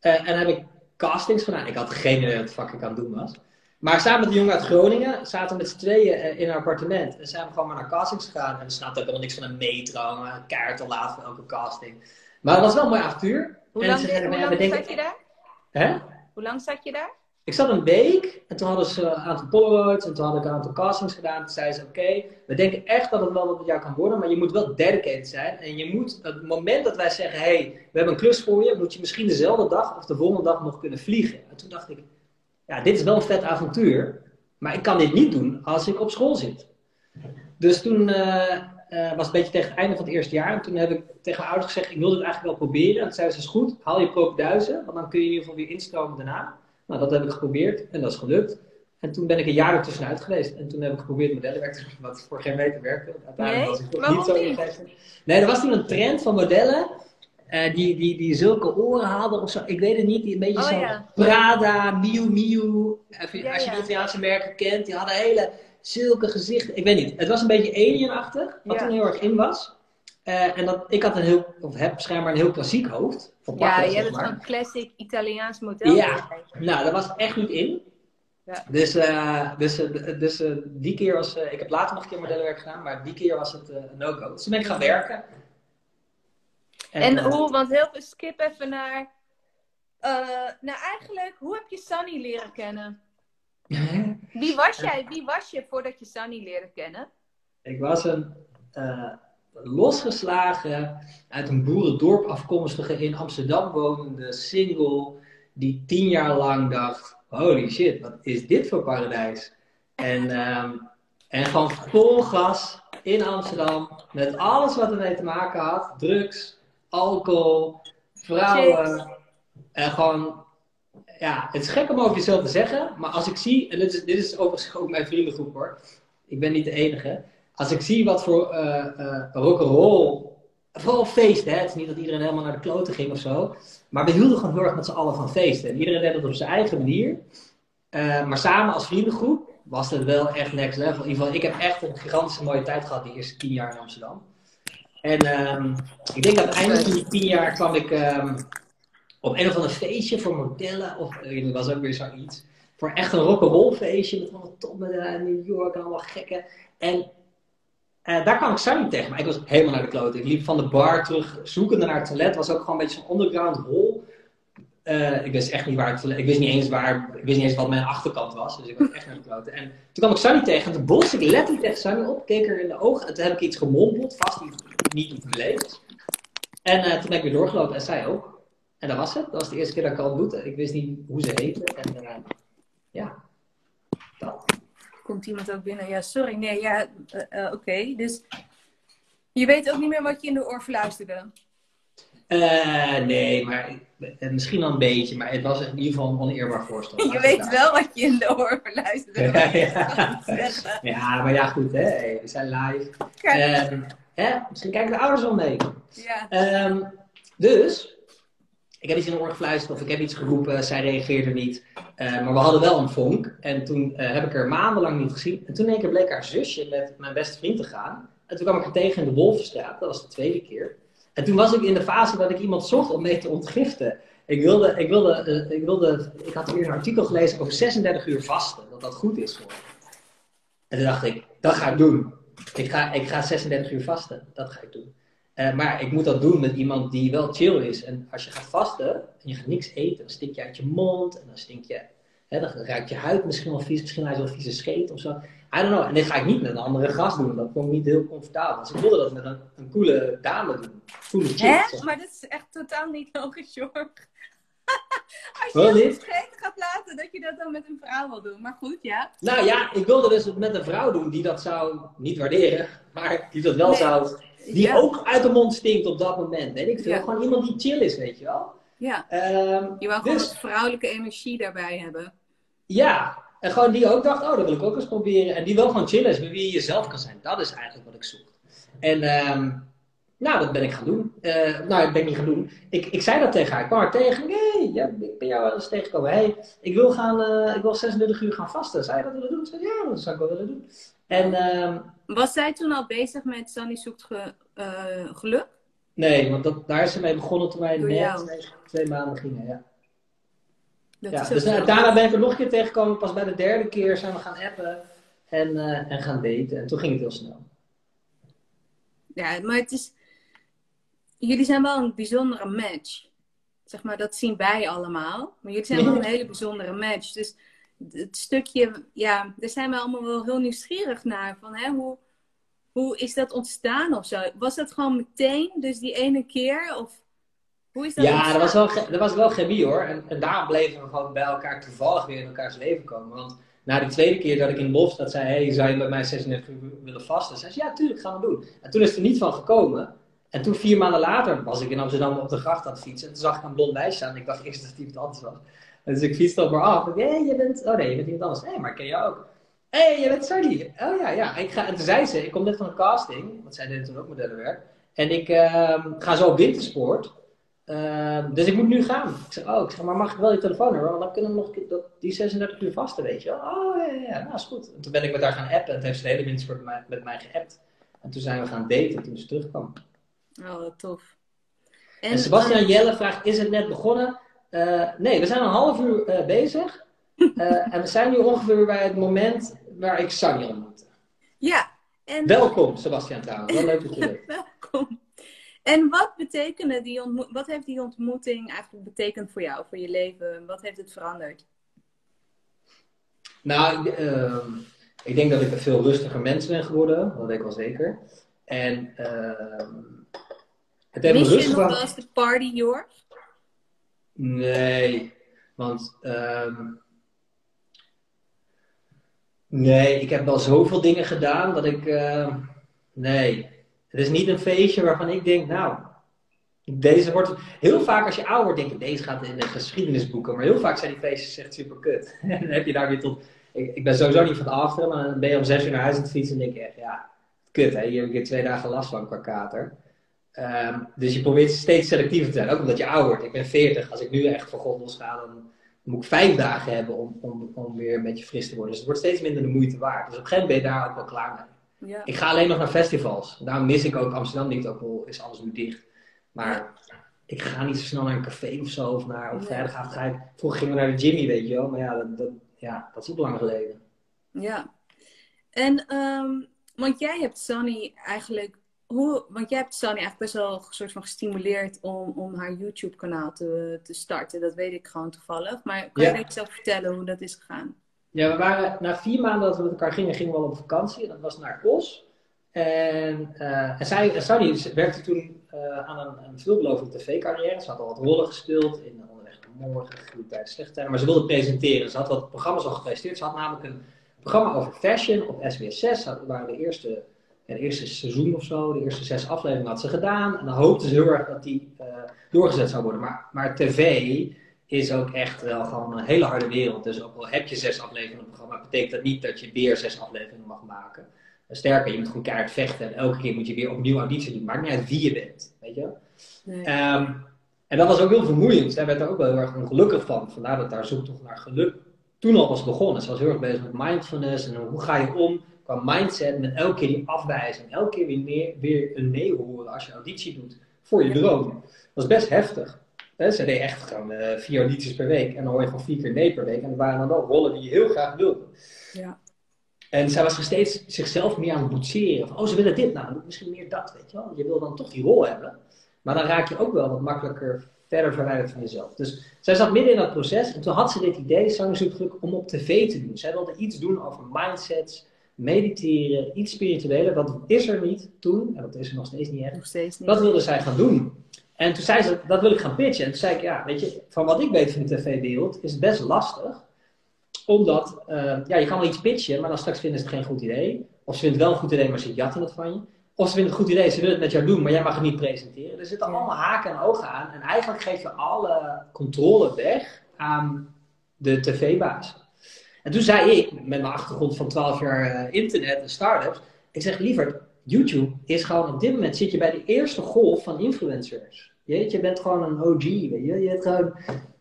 Uh, en heb ik castings gedaan. Ik had geen idee wat fuck ik aan het doen was. Maar samen met de jongen uit Groningen zaten we met z'n tweeën uh, in een appartement. En zijn we gewoon maar naar castings gegaan. En we snapten ook helemaal niks van een metro, een kaart te laat voor elke casting. Maar het was wel een mooi avontuur. Hoe en lang, we zat je daar? Hè? Hoe lang zat je daar? Ik zat een week en toen hadden ze een aantal Polaroids en toen had ik een aantal castings gedaan. Toen zeiden ze: Oké, we denken echt dat het wel wat met jou kan worden, maar je moet wel dedicated zijn. En je moet, het moment dat wij zeggen: Hé, hey, we hebben een klus voor je, moet je misschien dezelfde dag of de volgende dag nog kunnen vliegen. En toen dacht ik: Ja, dit is wel een vet avontuur, maar ik kan dit niet doen als ik op school zit. Dus toen uh, was een beetje tegen het einde van het eerste jaar. En toen heb ik tegen mijn ouders gezegd: Ik wil dit eigenlijk wel proberen. En toen zeiden ze: Is goed, haal je propenduizen, want dan kun je in ieder geval weer instromen daarna. Nou, dat heb ik geprobeerd en dat is gelukt. En toen ben ik een jaar ertussenuit geweest. En toen heb ik geprobeerd modellenwerk te doen, wat voor geen meter werkte. Uiteindelijk Nee? was ik toch niet zo niet? Nee, er was toen een trend van modellen. eh, die, die, die zulke oren hadden of zo. Ik weet het niet. Die een beetje Oh, zo ja. Prada, Miu Miu. Even, Ja, als je de Italiaanse merken kent. Die hadden hele zulke gezichten. Ik weet niet. Het was een beetje alienachtig. Wat toen heel erg in was. Eh, en dat, ik had een heel, of heb schijnbaar een heel klassiek hoofd. Ja, je hebt zo'n classic Italiaans model. Ja. Nou, dat was echt niet in. Ja. Dus, eh, dus, eh, dus eh, die keer was, ik heb later nog een keer modellenwerk gedaan, maar die keer was het een no-go. Dus toen ben ik gaan werken. En hoe, want heel veel skip even naar. nou, eigenlijk, hoe heb je Sunny leren kennen? Wie was jij? Wie was je voordat je Sunny leerde kennen? ik was een losgeslagen, uit een boerendorp afkomstige, in Amsterdam wonende single, die tien jaar lang dacht, holy shit, wat is dit voor paradijs? En, ehm, en gewoon vol gas in Amsterdam, met alles wat ermee te maken had, drugs, alcohol, vrouwen, en gewoon, ja, het is gek om over jezelf te zeggen, maar als ik zie, en dit is, dit is overigens ook mijn vriendengroep hoor, ik ben niet de enige, als ik zie wat voor uh, uh, rock'n'roll, vooral feesten, hè? het is niet dat iedereen helemaal naar de kloten ging of zo, maar we hielden gewoon heel erg met z'n allen van feesten. En iedereen deed het op zijn eigen manier, Uh, maar samen als vriendengroep was het wel echt next level. In ieder geval, ik heb echt een gigantische mooie tijd gehad die eerste tien jaar in Amsterdam. En um, ik denk dat het einde van die tien jaar kwam ik, um, op een of ander feestje voor modellen. Of er was ook weer zoiets. Voor echt een rock'n'roll feestje met allemaal topmodellen in New York en allemaal gekken. En uh, daar kwam ik Sunny tegen. Maar ik was helemaal naar de klote. Ik liep van de bar terug, zoekende naar het toilet. was ook gewoon een beetje zo'n underground hol. Uh, ik wist echt niet waar het toilet... Ik wist niet eens waar... Ik wist niet eens wat mijn achterkant was. Dus ik was echt naar de klote. En toen kwam ik Sunny tegen. En toen bos ik letterlijk tegen Sunny op. Keek er in de ogen. En toen heb ik iets gemompeld. Vast niet, niet beleefd. En uh, toen ben ik weer doorgelopen. En zij ook. En dat was het. Dat was de eerste keer dat ik al ontmoette. Ik wist niet hoe ze heette. En ja, dat. Komt iemand ook binnen? Ja, sorry. Nee, ja, uh, uh, oké. Dus je weet ook niet meer wat je in de oor fluisterde? Uh, nee, maar misschien al een beetje. Maar het was in ieder geval een oneerbaar voorstel. Je weet wel wat je in de oor fluisterde. ja, ja. maar ja, goed. Hè. We zijn live. Um, hè? Misschien kijken de ouders al mee. Ja. Um, dus, ik heb iets in de oor gefluisterd of ik heb iets geroepen, zij reageerde niet. Uh, maar we hadden wel een vonk. En toen uh, heb ik haar maandenlang niet gezien. En toen één keer bleek haar zusje met mijn beste vriend te gaan. En toen kwam ik haar tegen in de Wolvenstraat. Dat was de tweede keer. En toen was ik in de fase dat ik iemand zocht om mee te ontgiften. Ik wilde, ik wilde, uh, ik wilde, ik had hier een artikel gelezen over 36 uur vasten. Dat dat goed is voor En toen dacht ik, dat ga ik doen. Ik ga, ik ga 36 uur vasten. Dat ga ik doen. Uh, maar ik moet dat doen met iemand die wel chill is. En als je gaat vasten en je gaat niks eten, dan stink je uit je mond en dan stink je, hè, dan ruikt je huid misschien wel vies, misschien hij wel vieze scheet of zo. I don't know. En dit ga ik niet met een andere gast doen, dat vond ik niet heel comfortabel. Dus ik wilde dat met een, een coole dame doen. Coole chick, Hè? Maar dat is echt totaal niet logisch, Jorg. Als je een scheet gaat laten, dat je dat dan met een vrouw wil doen. Maar goed, ja. Nou ja, ik wilde dus het met een vrouw doen die dat zou niet waarderen, maar die dat wel nee. zou die ja. ook uit de mond stinkt op dat moment. Weet ik veel. Ja. Gewoon iemand die chill is, weet je wel. Ja. Um, je wou dus, gewoon vrouwelijke energie daarbij hebben. Ja. En gewoon die ook dacht, oh, dat wil ik ook eens proberen. En die wel gewoon chill is, met wie je jezelf kan zijn. Dat is eigenlijk wat ik zoek. En um, nou, dat ben ik gaan doen. Uh, nou, ik ben niet gaan doen. Ik, ik zei dat tegen haar. Ik kwam haar tegen. Nee, ja, ik ben jou wel eens tegengekomen. hey, ik wil, gaan, uh, ik wil 36 uur gaan vasten. Zou je dat willen doen? Ik zei, ja, dat zou ik wel willen doen. En, um, Was zij toen al bezig met Sanny zoekt ge, uh, geluk? Nee, want dat, daar is ze mee begonnen toen wij net twee, twee maanden gingen. Ja. Dat ja, dus daarna ben ik er nog een keer tegengekomen. Pas bij de derde keer zijn we gaan appen en, uh, en gaan daten. En toen ging het heel snel. Ja, maar het is... Jullie zijn wel een bijzondere match. Zeg maar, dat zien wij allemaal. Maar jullie zijn wel een hele bijzondere match. Dus het stukje, ja, daar zijn we allemaal wel heel nieuwsgierig naar. Van, hè, hoe, hoe is dat ontstaan of zo? Was dat gewoon meteen, dus die ene keer? Of hoe is dat Ja, dat was wel, dat was wel chemie hoor. En, en daarom bleven we gewoon bij elkaar toevallig weer in elkaars leven komen. Want na de tweede keer dat ik in Bofstad zei, hey, zou je met mij 36 uur willen vasten? Zei ze, ja, tuurlijk, gaan we doen. En toen is het er niet van gekomen. En toen, vier maanden later, was ik in Amsterdam op de gracht aan het fietsen. En toen zag ik een blond meisje staan. En ik dacht eerst dat het iemand anders was. Dus ik fietste op haar af. Hé, hey, je bent... Oh nee, je bent iemand anders. Hé, hey, maar ik ken jou ook. Hé, hey, je bent Sardi. Oh ja, ja. Ik ga... En toen zei ze, ik kom net van een casting. Want zij deed toen ook modellenwerk. En ik uh, ga zo op wintersport. Uh, dus ik moet nu gaan. Ik zeg, oh, ik zeg, maar mag ik wel je telefoon hebben? Want dan kunnen we nog dat, die 36 uur vasten, weet je wel. Oh, ja, ja, ja, nou is goed. En toen ben ik met haar gaan appen. En toen heeft ze de hele wintersport met mij, met mij geappt. En toen zijn we gaan daten toen ze terugkwam. Oh, tof. En, en Sebastian Jelle vraagt, is het net begonnen? Uh, nee, we zijn een half uur uh, bezig. Uh, en we zijn nu ongeveer bij het moment waar ik Sanny ontmoette. Ja. En... Welkom, Sebastian trouwens. Wel leuk dat je bent. Welkom. En wat betekende die ontmo- wat heeft die ontmoeting eigenlijk betekend voor jou, voor je leven? Wat heeft het veranderd? Nou, ik denk dat ik een veel rustiger mens ben geworden. Dat weet ik wel zeker. En uh, het heeft Mis me je nog wel eens de party, Jorg? Nee, want um, nee, ik heb wel zoveel dingen gedaan dat ik, uh, nee, het is niet een feestje waarvan ik denk, nou, deze wordt, heel vaak als je ouder wordt, denk ik, deze gaat in de geschiedenisboeken, maar heel vaak zijn die feestjes echt super kut. en dan heb je daar weer tot, ik, ben sowieso niet van afteren, maar dan ben je om zes uur naar huis aan het fietsen en denk je echt, ja, kut hè, hier heb ik twee dagen last van qua kater. Um, dus je probeert steeds selectiever te zijn, ook omdat je ouder wordt. Ik ben 40, als ik nu echt voor God ga, dan moet ik vijf dagen hebben om, om, om weer een beetje fris te worden. Dus het wordt steeds minder de moeite waard. Dus op een gegeven moment ben je daar ook wel klaar mee. Ja. Ik ga alleen nog naar festivals. Daarom mis ik ook Amsterdam niet, ook al is alles nu dicht. Maar ik ga niet zo snel naar een café of zo, of naar, op vrijdagavond ga ik, vroeger gingen we naar de Jimmy, weet je wel, maar ja, dat, dat, ja, dat is ook lang geleden. Ja, en, um, want jij hebt Sunny eigenlijk, hoe, want jij hebt Sunny eigenlijk best wel een soort van gestimuleerd om, om haar YouTube-kanaal te, te starten. Dat weet ik gewoon toevallig. Maar kan je iets over vertellen hoe dat is gegaan? Ja, we waren na vier maanden dat we met elkaar gingen, gingen we al op vakantie. Dat was naar Os. En, uh, en zij, Sunny werkte toen uh, aan een, een veelbelovende tv-carrière. Ze had al wat rollen gespeeld in Onderweg naar Morgen, Goede Tijd, Slechte Tijd. Maar ze wilde presenteren. Ze had wat programma's al gepresenteerd. Ze had namelijk een programma over fashion op SBS 6. Dat waren de eerste, het eerste seizoen of zo, de eerste zes afleveringen had ze gedaan. En dan hoopte ze heel erg dat die uh, doorgezet zou worden. Maar, maar tv is ook echt wel gewoon een hele harde wereld. Dus ook al heb je zes afleveringen op het programma, betekent dat niet dat je weer zes afleveringen mag maken. Sterker, je moet gewoon keihard vechten en elke keer moet je weer opnieuw auditie doen. Maakt niet uit wie je bent, weet je nee. um, en dat was ook heel vermoeiend. Zij werd er ook wel heel erg ongelukkig van. Vandaar dat daar zoektocht naar geluk toen al was begonnen. Ze was heel erg bezig met mindfulness en hoe ga je om qua mindset met elke keer die afwijzing. Elke keer weer, weer een nee horen als je auditie doet voor je droom. Dat was best heftig. Ze deed echt gewoon uh, vier audities per week en dan hoor je gewoon vier keer nee per week. En dat waren dan wel rollen die je heel graag wilde. Ja. En zij was steeds zichzelf meer aan het boetseren. Van, oh, ze willen dit nou, misschien meer dat, weet je wel. Je wil dan toch die rol hebben. Maar dan raak je ook wel wat makkelijker verder verwijderd van jezelf. Dus zij zat midden in dat proces en toen had ze dit idee, druk om op tv te doen. Zij wilde iets doen over mindsets, mediteren, iets spiritueler. Dat is er niet toen, en dat is er nog steeds niet echt. Nog steeds niet. Dat wilde zij gaan doen. En toen zei ze, dat wil ik gaan pitchen. En toen zei ik, ja, weet je, van wat ik weet van de tv-wereld is het best lastig. Omdat, uh, ja, je kan wel iets pitchen, maar dan straks vinden ze het geen goed idee. Of ze vinden het wel een goed idee, maar ze jatten het van je. Of ze vinden het een goed idee, ze willen het met jou doen, maar jij mag het niet presenteren. Er zitten allemaal haken en ogen aan. En eigenlijk geef je alle controle weg aan de tv-baas. En toen zei ik, met mijn achtergrond van 12 jaar uh, internet en start-ups, ik zeg liever, YouTube is gewoon op dit moment zit je bij de eerste golf van influencers. Je, je bent gewoon een OG, weet je. Je hebt gewoon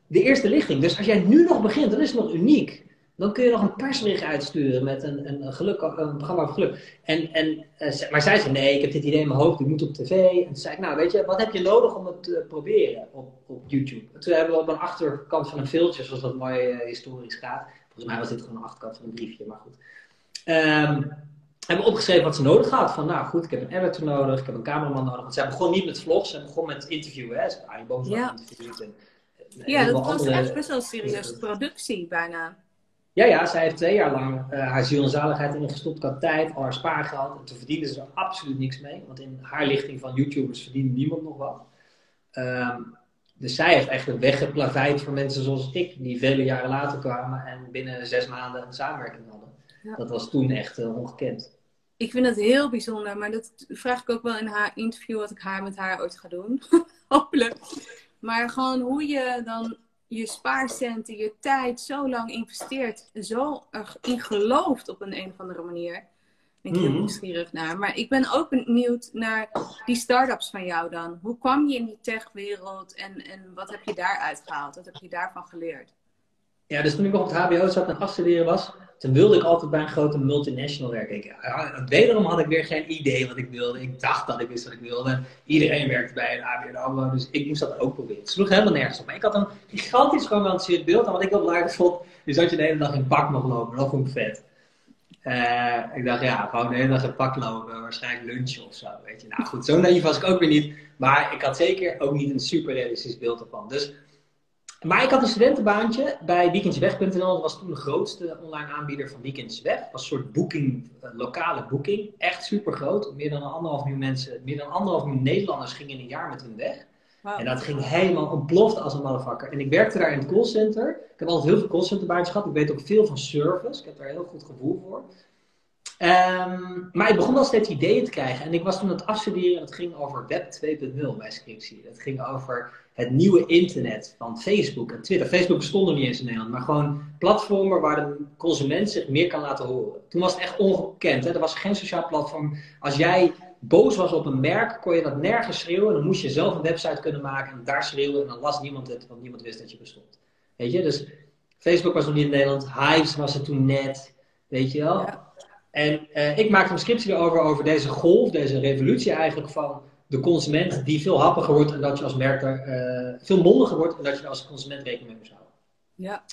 de eerste lichting. Dus als jij nu nog begint, dan is het nog uniek. Dan kun je nog een persbericht uitsturen met een, een, geluk, een programma over geluk. En, en, eh, maar zij zei, nee, ik heb dit idee in mijn hoofd, ik moet op tv. En toen zei ik, nou weet je, wat heb je nodig om het te proberen op, op YouTube? En toen hebben we op een achterkant van een filmpje, zoals dat mooi uh, historisch gaat. Volgens mij was dit gewoon een achterkant van een briefje, maar goed. Um, hebben opgeschreven wat ze nodig had. Van nou goed, ik heb een editor nodig, ik heb een cameraman nodig. Want zij begon niet met vlogs, ze begon met interviewen. Hè. Ze heeft ja. En, ja, dat was echt best wel een serieuze productie bijna. Ja, ja, zij heeft twee jaar lang uh, haar ziel en zaligheid ingestopt qua tijd, al haar spaargeld. En toen verdiende ze er absoluut niks mee. Want in haar lichting van YouTubers verdient niemand nog wat. Um, dus zij heeft echt een weggeplaveid voor mensen zoals ik, die vele jaren later kwamen en binnen zes maanden een samenwerking hadden. Dat was toen echt uh, ongekend. Ik vind dat heel bijzonder, maar dat vraag ik ook wel in haar interview wat ik haar met haar ooit ga doen. Hopelijk. Maar gewoon hoe je dan je spaarcenten, je tijd zo lang investeert, zo in gelooft op een, een of andere manier. Ben ik heel mhm. nieuwsgierig naar. Maar ik ben ook benieuwd naar die start-ups van jou dan. Hoe kwam je in die techwereld en, en wat heb je daaruit gehaald? Wat heb je daarvan geleerd? Ja, dus toen ik nog op het HBO zat en afstuderen was, toen wilde ik altijd bij een grote multinational werken. Ik, wederom had ik weer geen idee wat ik wilde. Ik dacht dat ik wist wat ik wilde. Iedereen werkte bij een ABN AMRO, dus ik moest dat ook proberen. Het sloeg helemaal nergens op. Maar ik had een gigantisch romantisch beeld. En wat ik wel belangrijk vond, is dat je de hele dag in pak mag lopen. Dat vond ik vet. Uh, ik dacht, ja, gewoon de hele dag pak lopen, waarschijnlijk lunchen of zo. Weet je. Nou goed, zo naïef was ik ook weer niet. Maar ik had zeker ook niet een super realistisch beeld ervan. Dus maar ik had een studentenbaantje bij weekendsweg.nl. Dat was toen de grootste online aanbieder van Weekendsweg. Dat was een soort boeking, eh, lokale boeking. Echt super groot. Meer dan anderhalf miljoen mensen, meer dan anderhalf miljoen Nederlanders gingen in een jaar met hun weg. En dat ging helemaal ontploft als een motherfucker. En ik werkte daar in het callcenter. Ik heb altijd heel veel callcenterbaantjes gehad. Ik weet ook veel van service. Ik heb daar heel goed gevoel voor. Um, maar ik begon wel steeds ideeën te krijgen. En ik was toen aan het afstuderen en het ging over Web 2.0 bij scriptie. Het ging over het nieuwe internet van Facebook en Twitter. Facebook bestond nog niet eens in Nederland, maar gewoon platformen waar de consument zich meer kan laten horen. Toen was het echt ongekend. Hè? Er was geen sociaal platform. Als jij boos was op een merk, kon je dat nergens schreeuwen. Dan moest je zelf een website kunnen maken en daar schreeuwen. En dan las niemand het, want niemand wist dat je bestond. Weet je, dus Facebook was nog niet in Nederland. Hives was er toen net. Weet je wel. En uh, ik maakte een scriptie erover, over deze golf, deze revolutie eigenlijk van de consument die veel happiger wordt en dat je als merk er veel mondiger wordt en dat je als consument rekening mee moet houden. Ja.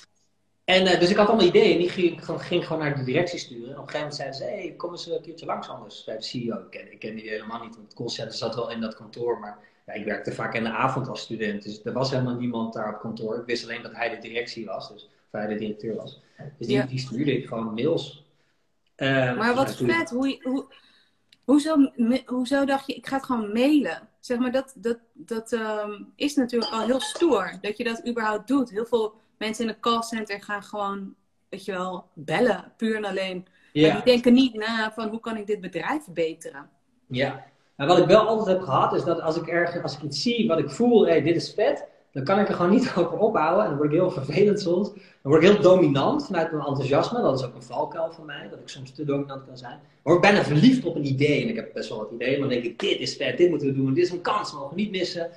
En dus ik had allemaal ideeën en die ging, ging, gewoon naar de directie sturen. En op een gegeven moment zeiden ze, hey, kom eens een keertje langs anders bij de CEO. Ik ken, ik ken die helemaal niet, want het callcenter zat wel in dat kantoor, maar ja, ik werkte vaak in de avond als student. Dus er was helemaal niemand daar op kantoor. Ik wist alleen dat hij de directie was, dus, of hij de directeur was. Dus die, die stuurde ik gewoon mails. Uh, maar wat vet, hoe, hoe, hoezo, hoezo dacht je, ik ga het gewoon mailen? Zeg maar, dat, dat, dat um, is natuurlijk al heel stoer, dat je dat überhaupt doet. Heel veel mensen in een callcenter gaan gewoon, weet je wel, bellen, puur en alleen. Ja. Maar die denken niet na van, hoe kan ik dit bedrijf verbeteren? Ja, en wat ik wel altijd heb gehad, is dat als ik ergens, als ik iets zie wat ik voel, hey, dit is vet, dan kan ik er gewoon niet over opbouwen. En dan word ik heel vervelend soms. Dan word ik heel dominant vanuit mijn enthousiasme. Dat is ook een valkuil van mij, dat ik soms te dominant kan zijn. Maar ik ben verliefd op een idee. En ik heb best wel wat ideeën, maar dan denk ik, dit is vet, dit moeten we doen, dit is een kans, mogen we niet missen.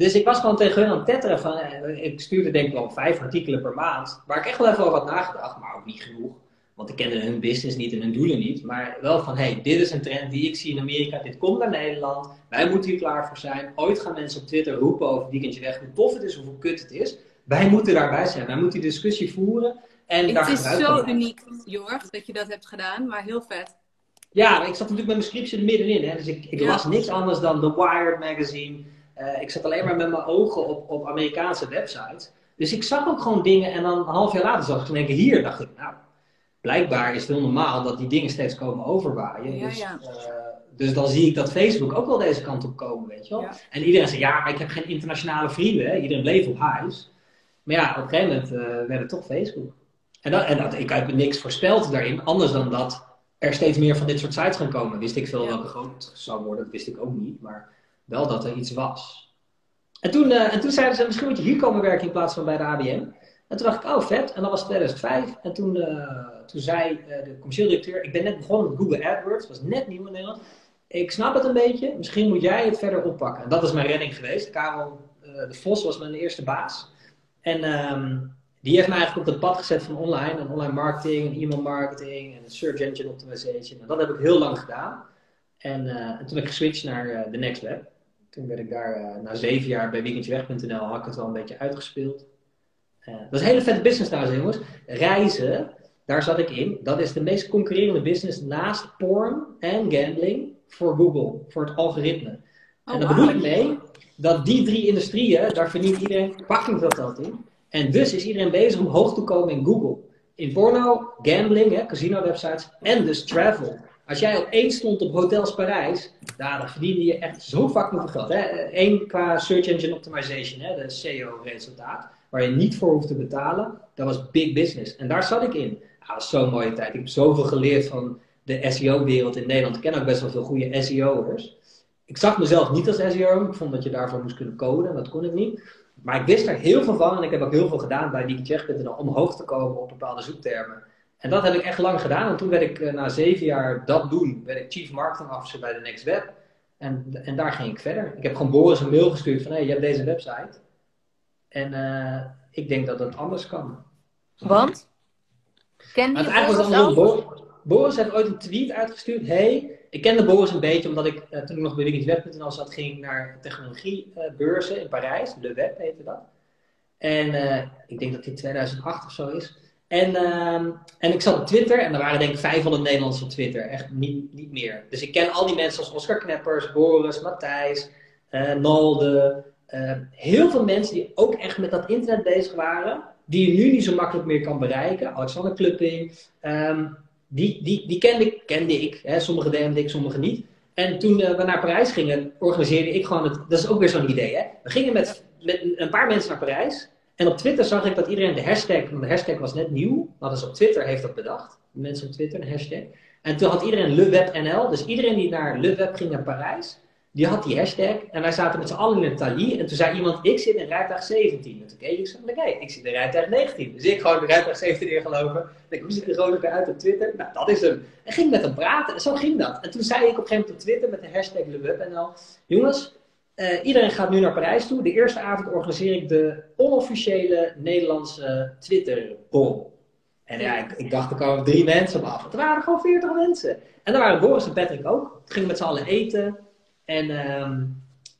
Dus ik was gewoon tegen hun aan het tetteren van, eh, ik stuurde denk ik wel vijf artikelen per maand. Waar ik echt wel even over had nagedacht, maar ook niet genoeg. Want ik kende hun business niet en hun doelen niet. Maar wel van, hey, dit is een trend die ik zie in Amerika. Dit komt naar Nederland. Wij moeten hier klaar voor zijn. Ooit gaan mensen op Twitter roepen over weekendje weg. Hoe tof het is, hoeveel kut het is. Wij moeten daarbij zijn. Wij moeten die discussie voeren. En het is zo uniek, Jorg, dat je dat hebt gedaan. Maar heel vet. Ja, ik zat natuurlijk met mijn scriptie er middenin. Hè. Dus ik, ik las niks anders dan The Wired magazine. Uh, ik zat alleen maar met mijn ogen op, op Amerikaanse websites. Dus ik zag ook gewoon dingen. En dan een half jaar later zag ik denken, hier dacht ik, nou blijkbaar is het heel normaal dat die dingen steeds komen overwaaien. Ja, dus, ja. Uh, dus dan zie ik dat Facebook ook wel deze kant op komen, weet je wel. Ja. En iedereen zegt, ja, maar ik heb geen internationale vrienden. Hè? Iedereen bleef op huis. Maar ja, op een gegeven moment uh, werd het toch Facebook. En, dat, en dat, ik heb niks voorspeld daarin, anders dan dat er steeds meer van dit soort sites gaan komen. Wist ik veel welke groot zou worden, dat wist ik ook niet. Maar wel dat er iets was. En toen, uh, en toen zeiden ze, misschien moet je hier komen werken in plaats van bij de ABM. En toen dacht ik, oh vet. En dat was 2005. En toen, uh, toen zei uh, de commercieel directeur, ik ben net begonnen met Google AdWords. Was net nieuw in Nederland. Ik snap het een beetje. Misschien moet jij het verder oppakken. En dat is mijn redding geweest. Karel de Vos was mijn eerste baas. En um, die heeft mij eigenlijk op het pad gezet van online. En online marketing, en e-mail marketing en search engine optimization. En dat heb ik heel lang gedaan. En, en toen heb ik geswitcht naar de Next Web. Toen werd ik daar na zeven jaar bij weekendjeweg.nl had ik het wel een beetje uitgespeeld. Uh, dat is een hele vette business trouwens, jongens. Reizen, daar zat ik in. Dat is de meest concurrerende business naast porn en gambling voor Google, voor het algoritme. Oh, en daar bedoel ik mee dat die drie industrieën, daar verdient iedereen fucking veel geld in. En dus is iedereen bezig om hoog te komen in Google. In porno, gambling, hè, casino websites en dus travel. Als jij op één stond op Hotels Parijs, dan verdiende je echt zo fucking veel geld. Hè? Eén qua Search Engine Optimization, hè, de SEO-resultaat waar je niet voor hoeft te betalen, dat was big business. En daar zat ik in. Ah, dat was zo'n mooie tijd. Ik heb zoveel geleerd van de SEO-wereld in Nederland. Ik ken ook best wel veel goede SEO'ers. Ik zag mezelf niet als SEO. Ik vond dat je daarvoor moest kunnen coden. En dat kon ik niet. Maar ik wist er heel veel van. En ik heb ook heel veel gedaan bij DigiCheck.nl om hoog te komen op bepaalde zoektermen. En dat heb ik echt lang gedaan. En toen werd ik uh, na zeven jaar dat doen, werd ik Chief Marketing Officer bij de Next Web. En, en daar ging ik verder. Ik heb gewoon Boris een mail gestuurd van, hé, hey, je hebt deze website. En uh, ik denk dat het anders kan. Want? Ken je Boris zelf? Boris, Boris heeft ooit een tweet uitgestuurd. hey, ik kende Boris een beetje omdat ik uh, toen ik nog bij WikiWeb.nl zat, ging naar technologiebeurzen uh, in Parijs. Le Web heette dat. En ik denk dat dit 2008 of zo is. En, en ik zat op Twitter en er waren denk ik 500 Nederlanders op Twitter. Echt niet, niet meer. Dus ik ken al die mensen als Oscar Kneppers, Boris, Matthijs, Nolde, uh, heel veel mensen die ook echt met dat internet bezig waren, die je nu niet zo makkelijk meer kan bereiken. Alexander Klupping, um, die, die, die kende ik, kende ik hè, sommige DM'de ik, sommige niet. En toen uh, we naar Parijs gingen, organiseerde ik gewoon het. Dat is ook weer zo'n idee, hè? We gingen met, met een paar mensen naar Parijs. En op Twitter zag ik dat iedereen de hashtag, de hashtag was net nieuw, hadden ze op Twitter heeft dat bedacht. Mensen op Twitter, een hashtag. En toen had iedereen LeWebNL, dus iedereen die naar LeWeb ging naar Parijs, die had die hashtag en wij zaten met z'n allen in een talie. En toen zei iemand, ik zit in rijtuig 17. En toen keek ik zo, oké, ik zit in rijtuig 19. Dus ik gewoon de rijtuig 17 ingelopen. Ik hoe ziet de rode uit op Twitter? Nou, dat is hem. En ging met hem praten. En zo ging dat. En toen zei ik op een gegeven moment op Twitter met de hashtag LeWebNL. Jongens, uh, iedereen gaat nu naar Parijs toe. De eerste avond organiseer ik de onofficiële Nederlandse Twitter-bol. En ja, ik, ik, dacht, er komen drie mensen op af. Er waren gewoon veertig mensen. En daar waren Boris en Patrick ook. We gingen met z'n allen eten. En ehm,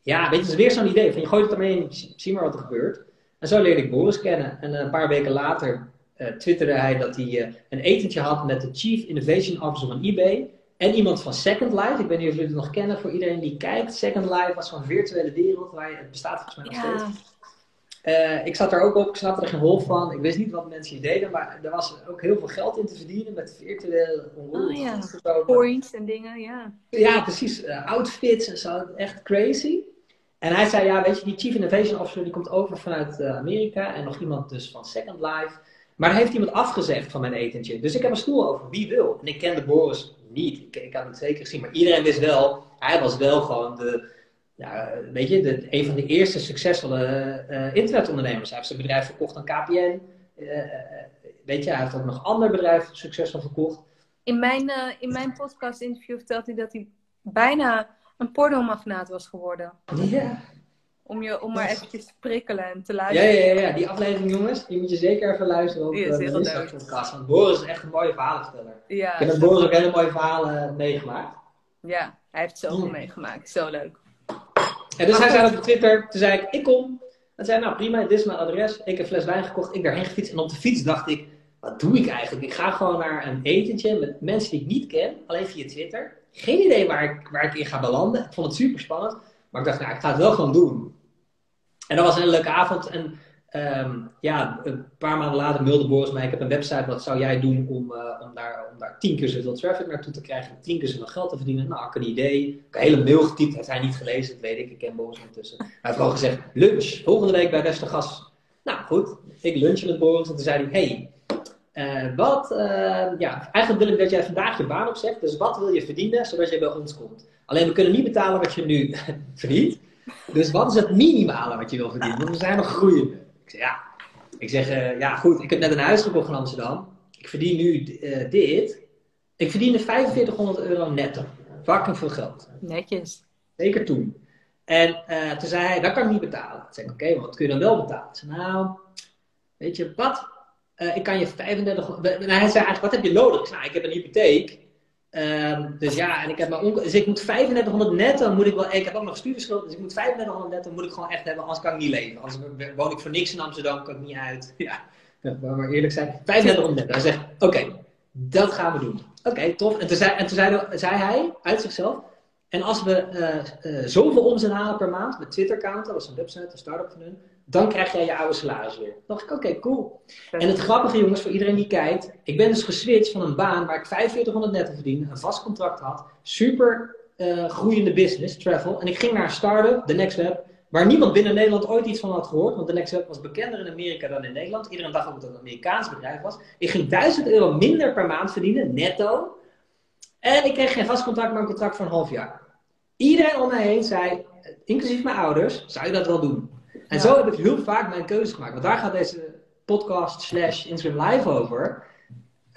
ja, weet je, het is weer zo'n idee van je gooit het ermee en zie maar wat er gebeurt. En zo leerde ik Boris kennen. En een paar weken later uh, twitterde hij dat hij een etentje had met de Chief Innovation Officer van eBay. En iemand van Second Life. Ik weet niet of jullie het nog kennen voor iedereen die kijkt. Second Life was zo'n virtuele wereld waar je, het bestaat volgens mij nog steeds. Uh, ik zat daar ook op, ik snapte er geen hol van. Ik wist niet wat mensen hier deden, maar er was ook heel veel geld in te verdienen met virtuele oh, ja. Points en dingen, ja. Ja, precies. Uh, outfits en zo. Echt crazy. En hij zei, ja, weet je, die Chief Innovation Officer die komt over vanuit uh, Amerika en nog iemand dus van Second Life. Maar heeft iemand afgezegd van mijn etentje. Dus ik heb een stoel over. Wie wil? En ik kende Boris niet. Ik, ik had hem twee keer gezien. Maar iedereen wist wel, hij was wel gewoon de, ja, weet je, de, een van de eerste succesvolle uh, internetondernemers. Hij heeft zijn bedrijf verkocht aan KPN. Uh, eh, weet je, hij heeft ook nog ander bedrijf succesvol verkocht. In mijn, in mijn podcast interview vertelt hij dat hij bijna een pornomagnaat was geworden. Ja. Om, je, om maar eventjes te prikkelen en te luisteren. Ja, ja, ja, die aflevering jongens, die moet je zeker even luisteren op de podcast. Want Boris is echt een mooie verhalenverteller. Ja, ik heb met Boris ook hele mooie verhalen meegemaakt. Ja, hij heeft zoveel mm. meegemaakt. Zo leuk. En dus hij zei op Twitter, toen zei ik, ik kom. En zei, nou prima, dit is mijn adres. Ik heb een fles wijn gekocht, ik daarheen gefietst. En op de fiets dacht ik, wat doe ik eigenlijk? Ik ga gewoon naar een etentje met mensen die ik niet ken, alleen via Twitter. Geen idee waar ik, waar ik in ga belanden. Ik vond het super spannend. Maar ik dacht, nou, ik ga het wel gewoon doen. En dat was een hele leuke avond. En um, ja, een paar maanden later mailde Boris mij, ik heb een website, wat zou jij doen om, uh, om, daar, om daar tien keer zoveel traffic naartoe te krijgen, tien keer zoveel geld te verdienen? Nou, ik een idee. Ik heb een hele mail getypt, heeft hij niet gelezen, dat weet ik, ik ken Boris ondertussen. Hij heeft gewoon gezegd, lunch, volgende week bij Westergas. Nou goed, ik lunchen met Boris en toen zei hij, hey, uh, wat, uh, ja, eigenlijk wil ik dat jij vandaag je baan opzegt, dus wat wil je verdienen, zodat jij bij ons komt? Alleen we kunnen niet betalen wat je nu verdient. Dus wat is het minimale wat je wil verdienen? Want we zijn nog groeiende. Ik zeg, ja. Ik zeg, uh, ja goed, ik heb net een huis gekocht in Amsterdam. Ik verdien nu uh, dit. Ik verdiende 4500 euro netto. Fucking veel geld. Netjes. Zeker toen. En uh, toen zei hij, dat kan ik niet betalen. Ik zeg, oké, okay, wat kun je dan wel betalen? Ik zei, nou, weet je wat? ik kan je 35... Nou, hij zei eigenlijk, wat heb je nodig? Nou, ik heb een hypotheek. Um, dus ja, en ik heb mijn onkel, dus ik moet 3500 netto, moet ik wel, ik heb ook nog studieschuld, dus ik moet 3500 netto, moet ik gewoon echt hebben, anders kan ik niet leven. Anders woon ik voor niks in Amsterdam, kan ik niet uit. Ja, maar eerlijk zijn, 3500 netto. Hij zegt, oké, dat gaan we doen. Oké, tof. En toen, zei, en toen zei, zei, hij uit zichzelf, en als we uh, uh, zoveel omzet halen per maand, met Twitter-account, dat was een website, een start-up van hun, dan krijg jij je oude salaris weer. Dan dacht ik, oké, cool. En het grappige jongens, voor iedereen die kijkt, ik ben dus geswitcht van een baan waar ik 4500 netto verdiende, een vast contract had, super uh, groeiende business, travel. En ik ging naar een start-up, The Next Web, waar niemand binnen Nederland ooit iets van had gehoord, want The Next Web was bekender in Amerika dan in Nederland. Iedereen dacht dat het een Amerikaans bedrijf was. Ik ging 1000 euro minder per maand verdienen, netto. En ik kreeg geen vast contract, maar een contract van een half jaar. Iedereen om mij heen zei, inclusief mijn ouders, zou je dat wel doen? En zo heb ik heel vaak mijn keuze gemaakt. Want daar gaat deze podcast slash Instagram live over.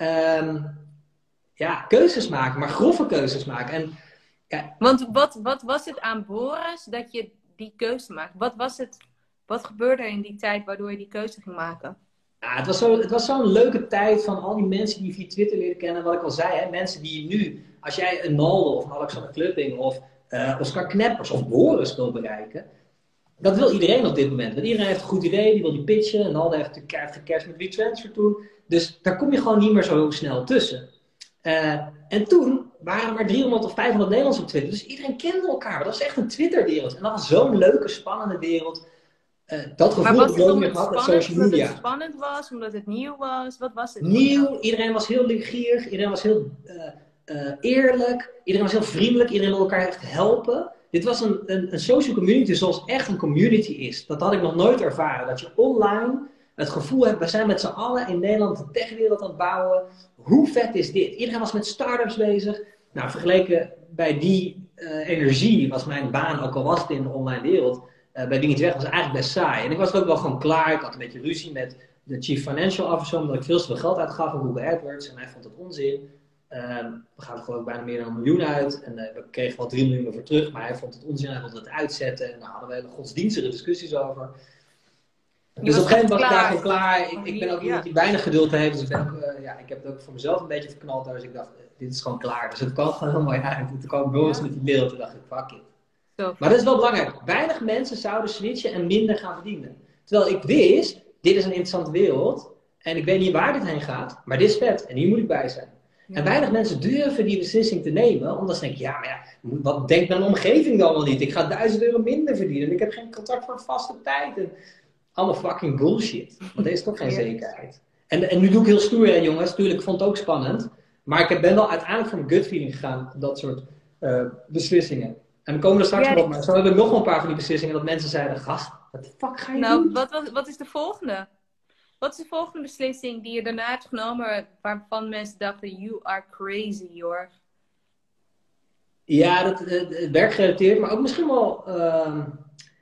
Um, ja, keuzes maken, maar grove keuzes maken. En, ja. Want wat, wat was het aan Boris dat je die keuze maakte? Wat was het, wat gebeurde er in die tijd waardoor je die keuze ging maken? Ja, het was zo'n zo leuke tijd van al die mensen die je via Twitter leren kennen. Wat ik al zei, hè, mensen die nu, als jij een Naldo of een Alexander Klupping of uh, Oscar Kneppers of Boris wil bereiken dat wil iedereen op dit moment. Want iedereen heeft een goed idee, die wil die pitchen. En Alde heeft natuurlijk kerst met WeTransfer toen. Dus daar kom je gewoon niet meer zo snel tussen. Uh, en toen waren er maar 300 of 500 Nederlanders op Twitter. Dus iedereen kende elkaar. Dat was echt een Twitter-wereld. En dat was zo'n leuke, spannende wereld. Uh, dat gevoel heb ik meer gehad met social media. Omdat het spannend was, omdat het nieuw was? Wat was het? Nieuw, iedereen was heel leergierig, iedereen was heel uh, eerlijk, iedereen was heel vriendelijk, iedereen wilde elkaar echt helpen. Dit was een, een, een social community zoals echt een community is. Dat had ik nog nooit ervaren. Dat je online het gevoel hebt, we zijn met z'n allen in Nederland de techwereld aan het bouwen. Hoe vet is dit? Iedereen was met startups bezig. Nou, vergeleken bij die uh, energie was mijn baan, ook al was het in de online wereld, uh, bij Dingetje Weg, was eigenlijk best saai. En ik was ook wel gewoon klaar. Ik had een beetje ruzie met de chief financial officer, omdat ik veel te veel geld uitgaf aan Google AdWords. En hij vond het onzin. Ehm, we gaan er geloof ik bijna meer dan een miljoen uit. En uh, we kregen wel 3 miljoen voor terug. Maar hij vond het onzin, hij wilde het uitzetten. En daar hadden we hele godsdienstige discussies over. dus op een gegeven moment was ik klaar. Ik, ik ben ook iemand die weinig geduld heeft. Dus ik, ben ook, uh, ja, ik heb het ook voor mezelf een beetje verknald. Dus ik dacht, dit is gewoon klaar. Dus het kwam gewoon mooi uit. En toen kwam Boris met die beeld. En dacht ik, fuck it. Maar dat is wel belangrijk. Weinig mensen zouden switchen en minder gaan verdienen. Terwijl ik wist, dit is een interessante wereld. En ik weet niet waar dit heen gaat. Maar dit is vet. En hier moet ik bij zijn. En weinig mensen durven die beslissing te nemen. Omdat ze denken, ja, maar ja, wat denkt mijn omgeving dan wel niet? Ik ga duizend euro minder verdienen. En ik heb geen contract voor een vaste tijd. En allemaal fucking bullshit. Want er is toch geen zekerheid. En, en nu doe ik heel stoer, hè, jongens. Tuurlijk, ik vond het ook spannend. Maar ik ben wel uiteindelijk voor mijn gut feeling gegaan. Dat soort uh, beslissingen. En we komen er straks nog op. Maar zo heb ik nog wel een paar van die beslissingen. Dat mensen zeiden, gast, wat de fuck ga je nou, doen? Nou, wat, wat, wat is de volgende? Wat is de volgende beslissing die je daarna hebt genomen waarvan mensen dachten, you are crazy, Jorg? Ja, dat, het werkgerelateerd, maar ook misschien wel... Uh,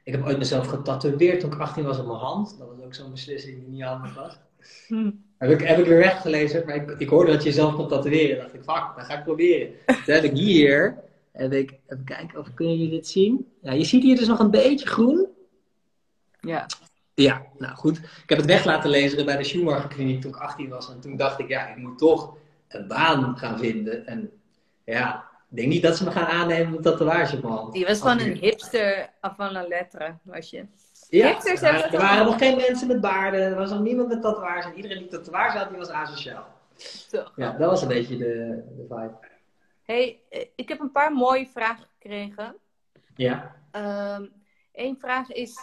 ik heb ooit mezelf getatoeëerd toen ik 18 was op mijn hand. Dat was ook zo'n beslissing die niet handig was. Hm. Heb, ik, heb ik weer weggelezen, maar ik, ik hoorde dat je jezelf kon tatoeëren. dacht ik, fuck, dat ga ik proberen. Toen heb ik hier, heb ik, even kijken of kunnen jullie dit zien? Ja, je ziet hier dus nog een beetje groen. Ja. Ja, nou goed. Ik heb het weg laten lezen bij de Schumacher Kliniek toen ik 18 was. En toen dacht ik, ja, ik moet toch een baan gaan vinden. En ja, ik denk niet dat ze me gaan aannemen met tatoeage op mijn hand. Die was gewoon een hipster van la lettre, was je. Ja, Hipsters maar, er waren nog geen mensen met baarden. Er was nog niemand met tatoeage. En iedereen die tatoeage had, die was asociaal. Ja, dat was een beetje de, de vibe. hey, ik heb een paar mooie vragen gekregen. Ja. Eén ehm, vraag is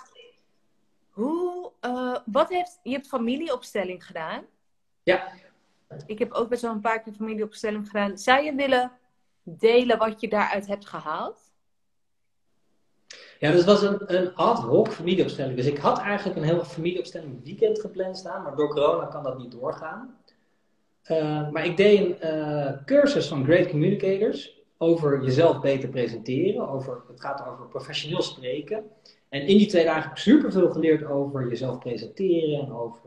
hoe, uh, wat heeft, je hebt familieopstelling gedaan. Ja. Ik heb ook best wel een paar keer familieopstelling gedaan. Zou je willen delen wat je daaruit hebt gehaald? Ja, dus was een, een ad hoc familieopstelling. Dus ik had eigenlijk een heel familieopstelling weekend gepland staan, maar door corona kan dat niet doorgaan. Uh, maar ik deed een uh, cursus van Great Communicators over jezelf beter presenteren. Over, het gaat over professioneel spreken. En in die twee dagen heb ik super veel geleerd over jezelf presenteren en over.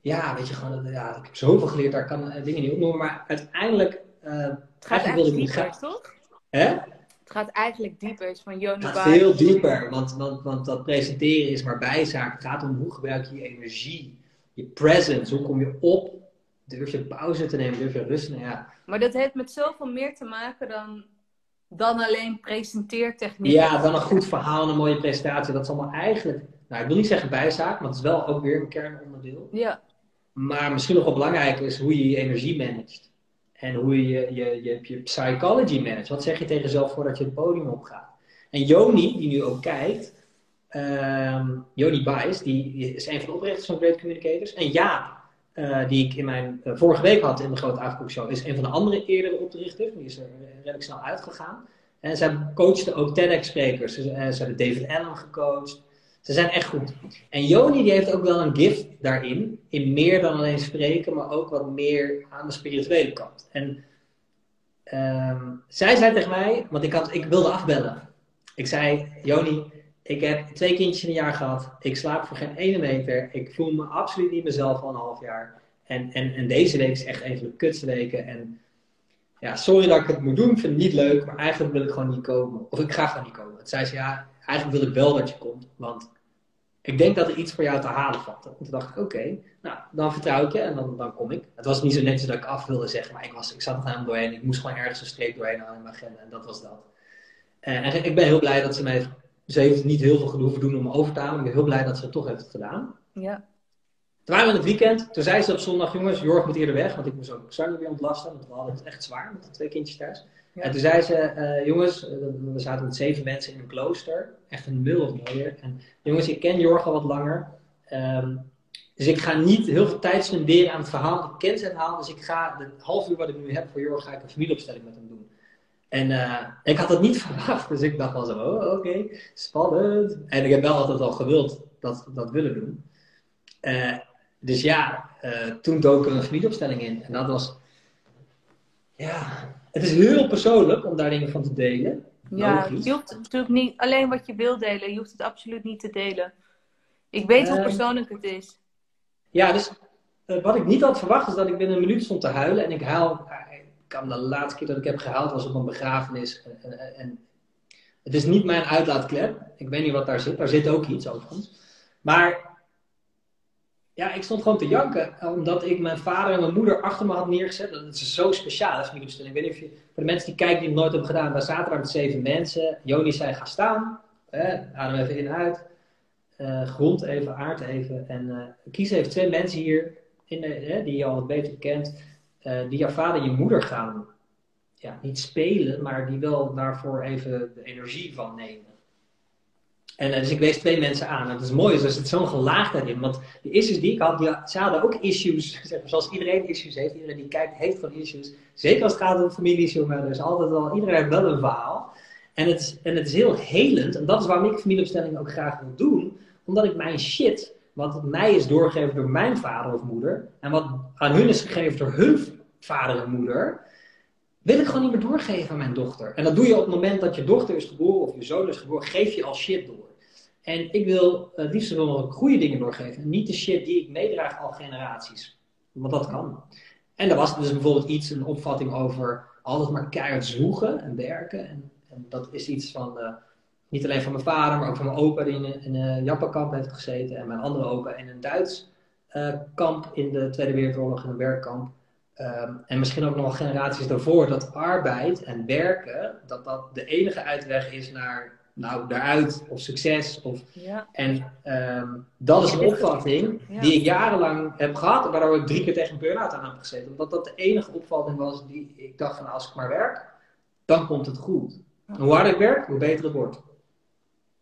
Ja, weet je, gewoon, ja, ik heb zoveel geleerd, daar kan ik dingen niet opnoemen. Maar uiteindelijk. Uh, het gaat eigenlijk dieper, toch? Hè? Het gaat eigenlijk dieper. Is van Het gaat veel dieper, want, want, want dat presenteren is maar bijzaak. Het gaat om hoe gebruik je je energie, je presence, hoe kom je op, durf je pauze te nemen, durf je rust te nemen. Ja. Maar dat heeft met zoveel meer te maken dan dan alleen presenteertechniek. Ja, dan een goed verhaal en een mooie presentatie. Dat is allemaal eigenlijk, nou ik wil niet zeggen bijzaak, maar het is wel ook weer een kernonderdeel. Ja. Maar misschien nog wel belangrijker is hoe je je energie managt. En hoe je je, je, je, je psychology managt. Wat zeg je tegen jezelf voordat je het podium opgaat? En Joni, die nu ook kijkt, um, Joni Bijs, die is een van de oprichters van Great Communicators. En Jaap, uh, die ik in mijn uh, vorige week had in de grote avondkoekshow, is een van de andere eerdere oprichters. Die is er redelijk snel uitgegaan. En zij coachten ook TEDx-sprekers. Ze, ze hebben David Allen gecoacht. Ze zijn echt goed. En Joni die heeft ook wel een gift daarin. In meer dan alleen spreken, maar ook wat meer aan de spirituele kant. En um, zij zei tegen mij, want ik, had, ik wilde afbellen. Ik zei, Joni, ik heb twee kindjes in een jaar gehad. Ik slaap voor geen ene meter. Ik voel me absoluut niet mezelf al een half jaar. En, en, en deze week is echt een van de kutste weken. En ja, sorry dat ik het moet doen. Ik vind het niet leuk. Maar eigenlijk wil ik gewoon niet komen. Of ik ga gewoon niet komen. Het zei ze, ja, eigenlijk wil ik wel dat je komt. Want ik denk dat er iets voor jou te halen valt. En toen dacht ik, oké, nou, dan vertrouw ik je en dan, dan kom ik. Het was niet zo netjes dat ik af wilde zeggen. Maar ik, was, ik zat er helemaal doorheen. Ik moest gewoon ergens een streep doorheen in mijn agenda. En dat was dat. En ik ben heel blij dat ze mij ze heeft niet heel veel hoeven doen om over te halen. Ik ben heel blij dat ze het toch heeft gedaan. Ja. Toen waren we in het weekend. Toen zei ze op zondag, jongens, Jorg moet eerder weg. Want ik moest ook Sarne weer ontlasten. Want we hadden het echt zwaar met de twee kindjes thuis. En toen zei ze, uh, jongens, uh, we zaten met zeven mensen in een klooster. Echt een mil of mooier. En jongens, ik ken Jorg al wat langer. Um, dus ik ga niet heel veel tijd spenderen aan het verhaal. Ik ken zijn verhaal. Dus ik ga, de half uur wat ik nu heb voor Jorg, ga ik een familieopstelling met hem doen. En uh, ik had het niet verwacht, dus ik dacht wel zo, oh, oké, okay, spannend. En ik heb wel altijd al gewild dat, dat willen doen. Uh, dus ja, uh, toen dook er een familieopstelling in. En dat was, ja, het is heel persoonlijk om daar dingen van te delen. Ja, je hoeft natuurlijk niet alleen wat je wil delen, je hoeft het absoluut niet te delen. Ik weet hoe persoonlijk het is. Ja, dus wat ik niet had verwacht is dat ik binnen een minuut stond te huilen. En ik huil de laatste keer dat ik heb gehaald was op een begrafenis. En, en, en, het is niet mijn uitlaatklep. Ik weet niet wat daar zit. Daar zit ook iets overigens. Maar ja, ik stond gewoon te janken. Omdat ik mijn vader en mijn moeder achter me had neergezet. Dat is zo speciaal, dat familiebestelling. Ik weet niet of je, voor de mensen die kijken die het nooit hebben gedaan. Daar zaten daar met zeven mensen. Joni zei, ga staan. adem even in en uit. Uh, grond even, aard even. En uh, kies even twee mensen hier in die je al wat beter kent. Uh, die jouw vader en je moeder gaan ja, niet spelen, maar die wel daarvoor even de energie van nemen. En dus ik wees twee mensen aan. En het is mooi, er zit zo'n gelaagdheid in. Want de issues die ik had, die, ze hadden ook issues. Zeg maar, zoals iedereen issues heeft. Iedereen die kijkt heeft van issues. Zeker als het gaat om families, jongen. Er is altijd wel, iedereen heeft wel een verhaal. En het, is, en het is heel helend. En dat is waarom ik familieopstellingen ook graag wil doen. Omdat ik mijn shit, wat mij is doorgegeven door mijn vader of moeder. En wat aan hun is gegeven door hun vader en moeder wil ik gewoon niet meer doorgeven aan mijn dochter. En dat doe je op het moment dat je dochter is geboren of je zoon is geboren, geef je al shit door. En ik wil het liefst wel goede dingen doorgeven. En niet de shit die ik meedraag al generaties. Want dat kan. En er was dus bijvoorbeeld iets, een opvatting over altijd maar keihard zwoegen en werken. En, en dat is iets van, uh, niet alleen van mijn vader, maar ook van mijn opa die in een, in een Japankamp heeft gezeten. En mijn andere opa in een Duits kamp in de Tweede Wereldoorlog, in een werkkamp. Um, en misschien ook nog generaties daarvoor, dat arbeid en werken, dat dat de enige uitweg is naar nou, daaruit of succes. Of, ja. En um, dat is een opvatting ja. die ik jarenlang heb gehad, waardoor ik drie keer tegen een burn-out aan heb gezeten. Omdat dat de enige opvatting was die ik dacht van als ik maar werk, dan komt het goed. En hoe harder ik werk, hoe beter het wordt.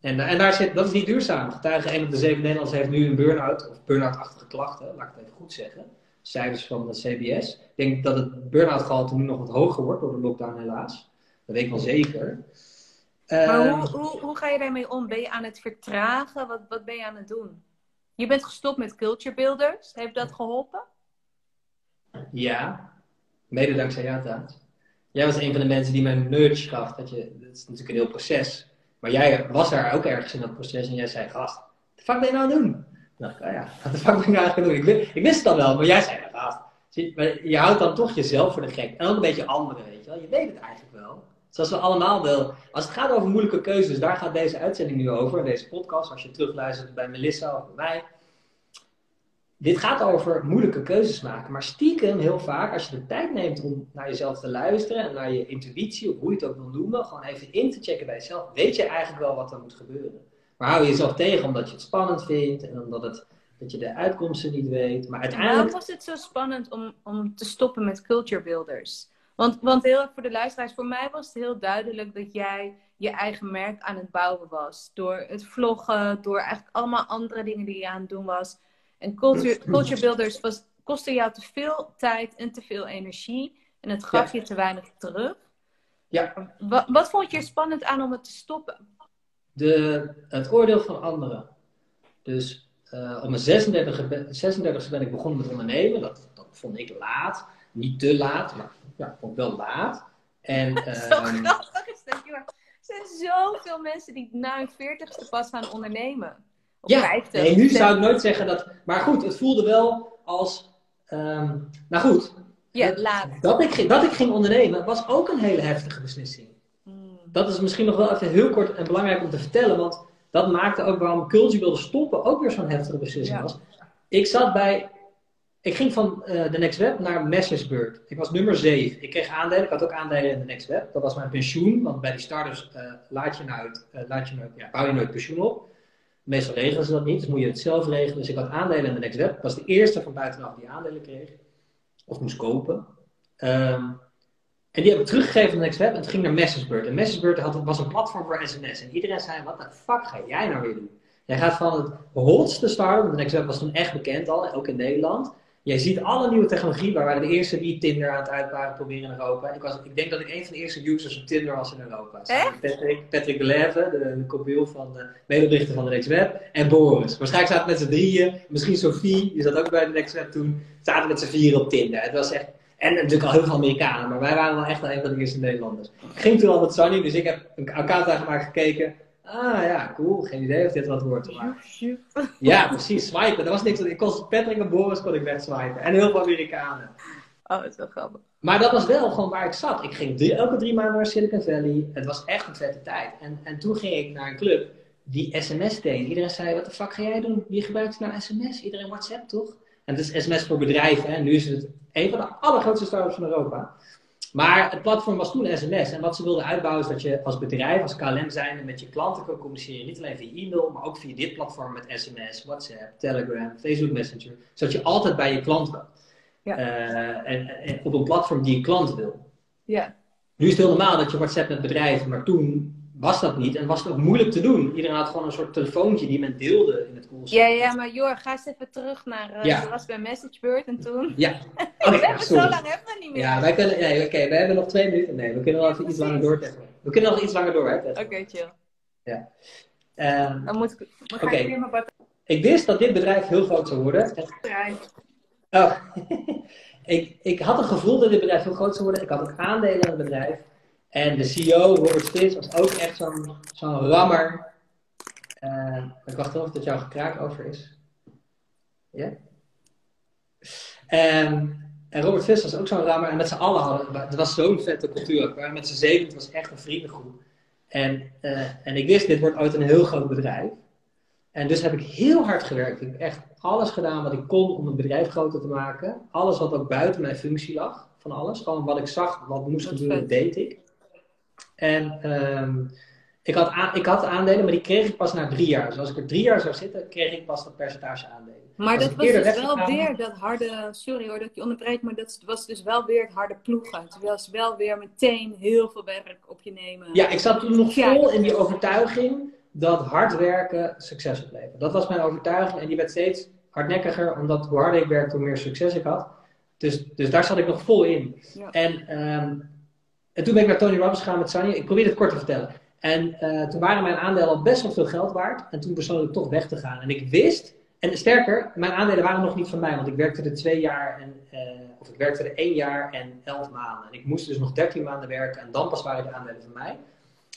En, en daar zit, dat is niet duurzaam. Getuige 1 op de 7 Nederlanders heeft nu een burn-out, of burn-out-achtige klachten, laat ik het even goed zeggen. Cijfers van de CBS. Ik denk dat het burn-out gehalte nu nog wat hoger wordt door de lockdown helaas. Dat weet ik wel zeker. Maar hoe, ehm, hoe, hoe ga je daarmee om? Ben je aan het vertragen? Wat, wat ben je aan het doen? Je bent gestopt met Culture Builders. Heeft dat geholpen? Ja, mede dankzij jou trouwens. Jij was een van de mensen die mij een nudge gaf. Dat, je, dat is natuurlijk een heel proces. Maar jij was daar ook ergens in dat proces en jij zei, gast, wat fuck ben je nou aan het doen? Dan dacht ik, oh ja, fuck ben ik nou aan het doen? Ik, ik wist het al wel, maar jij zei, gast, je houdt dan toch jezelf voor de gek. En ook een beetje anderen, weet je wel. Je weet het eigenlijk wel. Zoals we allemaal wel. Als het gaat over moeilijke keuzes, daar gaat deze uitzending nu over, deze podcast. Als je terugluistert bij Melissa of bij mij. Dit gaat over moeilijke keuzes maken. Maar stiekem heel vaak, als je de tijd neemt om naar jezelf te luisteren en naar je intuïtie, of hoe je het ook wil noemen, gewoon even in te checken bij jezelf, weet je eigenlijk wel wat er moet gebeuren. Maar hou je jezelf tegen omdat je het spannend vindt en omdat het, dat je de uitkomsten niet weet. Maar uiteindelijk... Waarom was het zo spannend om, om te stoppen met culture builders? Want, want heel erg voor de luisteraars, voor mij was het heel duidelijk dat jij je eigen merk aan het bouwen was. Door het vloggen, door eigenlijk allemaal andere dingen die je aan het doen was. En Culture, culture Builders was, kostte jou te veel tijd en te veel energie. En het gaf je te weinig terug. Ja. Wat, wat vond je spannend aan om het te stoppen? De, het oordeel van anderen. Dus uh, op mijn 36e, 36 ben ik begonnen met ondernemen. Dat, dat vond ik laat. Niet te laat, maar ja, vond ik wel laat. En, Zo ehm, grappig is dat, joh. Er zijn zoveel mensen die na hun veertigste pas gaan ondernemen. Op ja, 50, nee, nu zou ik nooit zeggen dat... Maar goed, het voelde wel als... Um, nou goed. Ja, laat. Dat ik, dat ik ging ondernemen was ook een hele heftige beslissing. Dat is misschien nog wel even heel kort en belangrijk om te vertellen. Want dat maakte ook waarom Culture wilde stoppen ook weer zo'n heftige beslissing was. Ik zat bij ik ging van uh, de Next Web naar Messersburg. Ik was nummer 7. Ik kreeg aandelen. Ik had ook aandelen in de Next Web. Dat was mijn pensioen. Want bij die starters uh, laat je nooit, uh, laat je nooit, ja, bouw je nooit pensioen op. Meestal regelen ze dat niet. Dus moet je het zelf regelen. Dus ik had aandelen in de Next Web. Ik was de eerste van buitenaf die aandelen kreeg. Of moest kopen. Um, en die heb ik teruggegeven aan de Next Web. En het ging naar Messersburg. En Messersburg had, was een platform voor sms. En iedereen zei, wat de fuck ga jij nou weer doen? Jij gaat van het hotste start. Want de Next Web was toen echt bekend al. Ook in Nederland Jij ziet alle nieuwe technologie. Wij waren de eerste die Tinder aan het uitbaren proberen in Europa. Ik, was, ik denk dat ik een van de eerste users op Tinder was in Europa. Patrick, Patrick Beleve, de, de van de medeoprichter van de Next Web. En Boris. Waarschijnlijk zaten met z'n drieën. Misschien Sophie, die zat ook bij de Next Web toen. Zaten met z'n vieren op Tinder. Het was echt... En natuurlijk al heel veel Amerikanen, maar wij waren wel echt een van de eerste Nederlanders. Ik ging toen al met Sunny, dus ik heb een account aangemaakt gekeken. Ah ja, cool. Geen idee of dit wat wordt. Maar... Ja, precies. Swipen. Dat was niks. Ik kon Patrick en Boris kon ik wegswipen. En heel veel Amerikanen. Oh, dat is wel grappig. Maar dat was wel gewoon waar ik zat. Ik ging elke drie maanden naar Silicon Valley. Het was echt een vette tijd. En, en toen ging ik naar een club die sms deed. Iedereen zei, wat de fuck ga jij doen? Wie gebruikt nou sms? Iedereen WhatsApp, toch? En het is sms voor bedrijven. Hè? Nu is het een van de allergrootste startups van Europa. Maar het platform was toen sms. En wat ze wilden uitbouwen is dat je als bedrijf, als KLM zijn, met je klanten kan communiceren. Niet alleen via e-mail, maar ook via dit platform met sms, WhatsApp, Telegram, Facebook Messenger. Zodat je altijd bij je klant kan. Ja. Uh, en, en, op een platform die je klant wil. Ja. Nu is het heel normaal dat je WhatsApp met bedrijven, maar toen was dat niet en was het ook moeilijk te doen. Iedereen had gewoon een soort telefoontje die men deelde in het callcenter. Ja, ja, maar joh, ga eens even terug naar. Uh, ja. Je was bij MessageBird en toen. Ja. Oh, we hebben zo lang hebben we niet meer. Ja, wij kunnen. Nee, oké, we hebben nog twee minuten. Nee, we kunnen wel even iets langer door. We kunnen nog iets langer door, hè? Oké, chill. Ja. Um, Dan moet ik. Oké. Ik wist dat dit bedrijf heel groot zou worden. Bedrijf. Oh. ik, ik had een gevoel dat dit bedrijf heel groot zou worden. Ik had ook aandelen in het bedrijf. En de CEO, Robert Spitz, was ook echt zo'n zo'n rammer. Uh, ik wacht wel of dat jouw gekraak over is. Ja? Um, en Robert Spitz was ook zo'n rammer. En met z'n allen hadden, het was zo'n vette cultuur. Maar met z'n zeven, het was echt een vriendengroep. En, uh, en ik wist, dit wordt ooit een heel groot bedrijf. En dus heb ik heel hard gewerkt. Ik heb echt alles gedaan wat ik kon om het bedrijf groter te maken. Alles wat ook buiten mijn functie lag. Van alles. Gewoon wat ik zag, wat moest gebeuren, deed ik. En um, ik, had ik had aandelen, maar die kreeg ik pas na drie jaar. Dus als ik er drie jaar zou zitten, kreeg ik pas dat percentage aandelen. Maar dat was dus wel weer dat harde, sorry hoor dat ik je onderbreek, maar dat was dus wel weer het harde ploegen. Het was wel weer meteen heel veel werk op je nemen. Ja, ik zat toen nog vol in die overtuiging dat hard werken succes oplevert. Dat was mijn overtuiging en die werd steeds hardnekkiger, omdat hoe harder ik werkte, hoe meer succes ik had. Dus, dus daar zat ik nog vol in. Ja. En um, en toen ben ik naar Tony Robbins gegaan met Sunny. Ik probeer het kort te vertellen. En uh, toen waren mijn aandelen al best wel veel geld waard. En toen besloot ik toch weg te gaan. En ik wist, en sterker, mijn aandelen waren nog niet van mij. Want ik werkte er twee jaar, en, uh, of ik werkte er één jaar en elf maanden. En ik moest dus nog dertien maanden werken. En dan pas waren de aandelen van mij.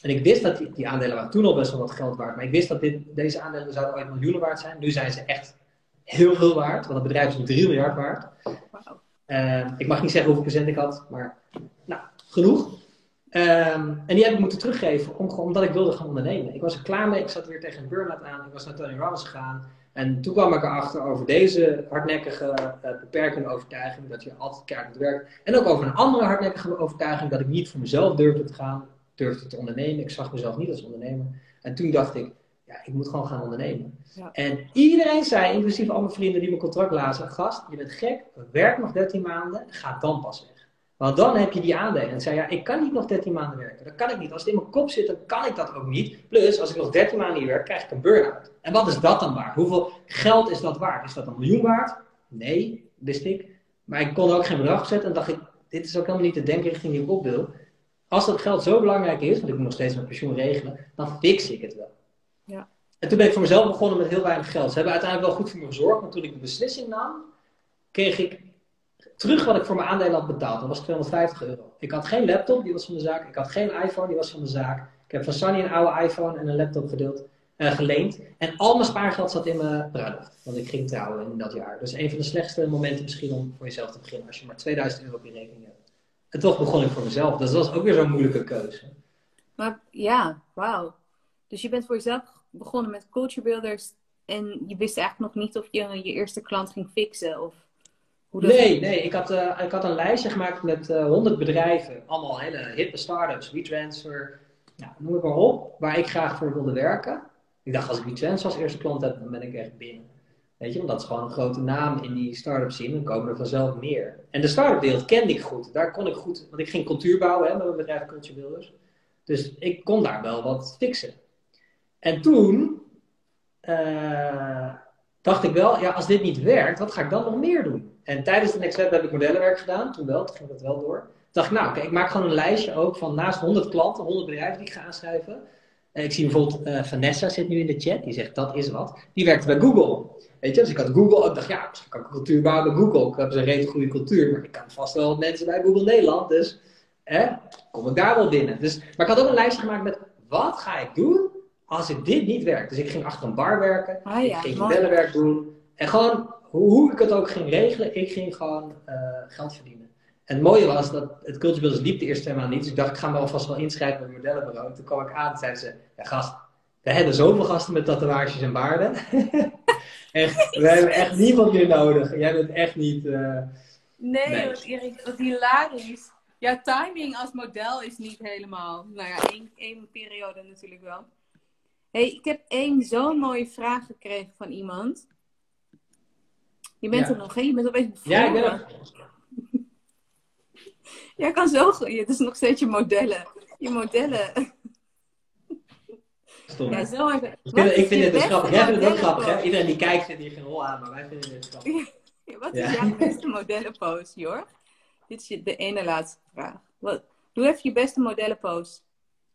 En ik wist dat die, die aandelen waren toen al best wel wat geld waard. Maar ik wist dat dit, deze aandelen zouden ooit miljoenen waard zijn. Nu zijn ze echt heel veel waard. Want het bedrijf is nu 3 miljard waard. Wow. Uh, ik mag niet zeggen hoeveel procent ik had, maar nou, genoeg. Um, en die heb ik moeten teruggeven om, omdat ik wilde gaan ondernemen. Ik was er klaar mee, ik zat weer tegen een burn-out aan, ik was naar Tony Robbins gegaan. En toen kwam ik erachter over deze hardnekkige, uh, beperkende overtuiging, dat je altijd keihard moet werken. En ook over een andere hardnekkige overtuiging, dat ik niet voor mezelf durfde te gaan, durfde te ondernemen. Ik zag mezelf niet als ondernemer. En toen dacht ik, ja, ik moet gewoon gaan ondernemen. Ja. En iedereen zei, inclusief al mijn vrienden die mijn contract lazen, gast, je bent gek, werk nog 13 maanden, ga dan pas weg. Want dan heb je die aandelen. En zei ja, ik kan niet nog 13 maanden werken. Dat kan ik niet. Als het in mijn kop zit, dan kan ik dat ook niet. Plus, als ik nog 13 maanden niet werk, krijg ik een burn-out. En wat is dat dan waard? Hoeveel geld is dat waard? Is dat een miljoen waard? Nee, wist ik. Maar ik kon ook geen bedrag zetten. En dacht ik, dit is ook helemaal niet de denkrichting die ik op wil. Als dat geld zo belangrijk is, want ik moet nog steeds mijn pensioen regelen, dan fix ik het wel. Ja. En toen ben ik voor mezelf begonnen met heel weinig geld. Ze hebben uiteindelijk wel goed voor me gezorgd, maar toen ik de beslissing nam, kreeg ik terug wat ik voor mijn aandelen had betaald. Dat was 250 euro. Ik had geen laptop, die was van de zaak. Ik had geen iPhone, die was van de zaak. Ik heb van Sunny een oude iPhone en een laptop gedeeld, uh, geleend. En al mijn spaargeld zat in mijn bruiloft. Want ik ging trouwen in dat jaar. Dus een van de slechtste momenten misschien om voor jezelf te beginnen. Als je maar 2000 euro op je rekening hebt. En toch begon ik voor mezelf. Dus dat was ook weer zo'n moeilijke keuze. Maar ja, wauw. Dus je bent voor jezelf begonnen met culture builders. En je wist eigenlijk nog niet of je je eerste klant ging fixen. Of nee, nee. Ik had, uh, ik had een lijstje gemaakt met uh, eh, 100 bedrijven. Allemaal hele hippe startups, WeTransfer, nou, noem het maar op. Waar ik graag voor wilde werken. Ik dacht, als ik WeTransfer als eerste klant heb, dan ben ik echt binnen. Weet je, want dat is gewoon een grote naam in die start-up scene. Dan komen er vanzelf meer. En de start-up wereld kende ik goed. Daar kon ik goed, want ik ging cultuur bouwen hè, met mijn bedrijf Culture Builders. Dus ik kon daar wel wat fixen. En toen uh, dacht ik wel, ja, als dit niet werkt, wat ga ik dan nog meer doen? En tijdens de Next Web heb ik modellenwerk gedaan, toen wel, toen ging dat wel door. Dacht ik, nou, oké, ik maak gewoon een lijstje ook van naast 100 klanten, 100 bedrijven die ik ga aanschrijven. En ik zie bijvoorbeeld uh, Vanessa zit nu in de chat, die zegt dat is wat. Die werkte bij Google. Weet je, dus ik had Google, ik dacht ja, misschien kan ik cultuur bouwen bij Google. Ik heb een redelijk goede cultuur, maar ik kan vast wel mensen bij Google Nederland. Dus hè, kom ik daar wel binnen. Dus, maar ik had ook een lijstje gemaakt met wat ga ik doen als ik dit niet werkt. Dus ik ging achter een bar werken, ah, ja, ik ging modellenwerk doen. En gewoon hoe ik het ook ging regelen, ik ging gewoon uh, geld verdienen. En het mooie was dat het Culture Builders liep de eerste twee maanden niet. Dus ik dacht, ik ga me alvast wel inschrijven bij een modellenbureau. Toen kwam ik aan en zeiden ze, ja gast, We hebben zoveel gasten met tatoeages en baarden. echt, we hebben echt niemand meer nodig. Jij bent echt niet... Uh... Nee, nee. Wat, Erik, wat hilarisch. Ja, timing als model is niet helemaal. Nou ja, één, één periode natuurlijk wel. Hey, ik heb één zo'n mooie vraag gekregen van iemand. Je bent er nog, hè? Je bent opeens bevroren. Ja, ik ben er. Jij kan zo... Het is nog steeds je modellen. Je modellen. Stom. Ja, zo. Ik vind, ik vind het dus grappig. Jij vindt het ook grappig, hè? Iedereen die kijkt zit hier geen rol aan, maar wij vinden het grappig. Wat is jouw beste modellenpose, Jor? Dit is de ene laatste vraag. Wat, doe even je beste modellenpose.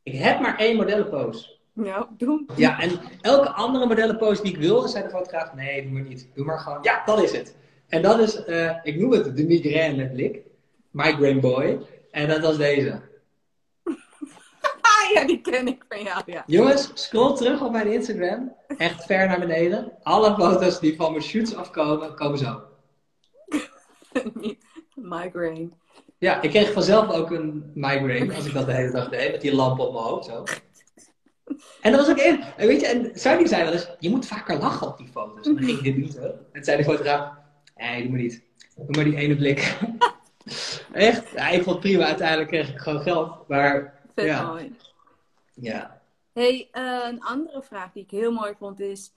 Ik heb maar één modellenpose. Nou, doe. Ja, en elke andere modellenpose die ik wil, zei de fotograaf, nee, doe maar niet. Doe maar gewoon, ja, dat is het. En dat is, uh, ik noem het de migraine blik. Migraine boy. En dat was deze. ja, die ken ik van jou, ja. Jongens, scroll terug op mijn Instagram. Echt ver naar beneden. Alle foto's die van mijn shoots afkomen, komen zo. migraine. Ja, ik kreeg vanzelf ook een migraine als ik dat de hele dag deed, met die lamp op mijn hoofd zo. En dat was ook één. En weet je, en zei wel eens, je moet vaker lachen op die foto's. En dan ging ik dit niet zo. En zei de fotograaf, nee, doe maar niet. Doe maar die ene blik. Echt? Ja, ik vond het prima. Uiteindelijk kreeg ik gewoon geld. Maar, Vet ja. mooi. Ja. hey, uh, een andere vraag die ik heel mooi vond is...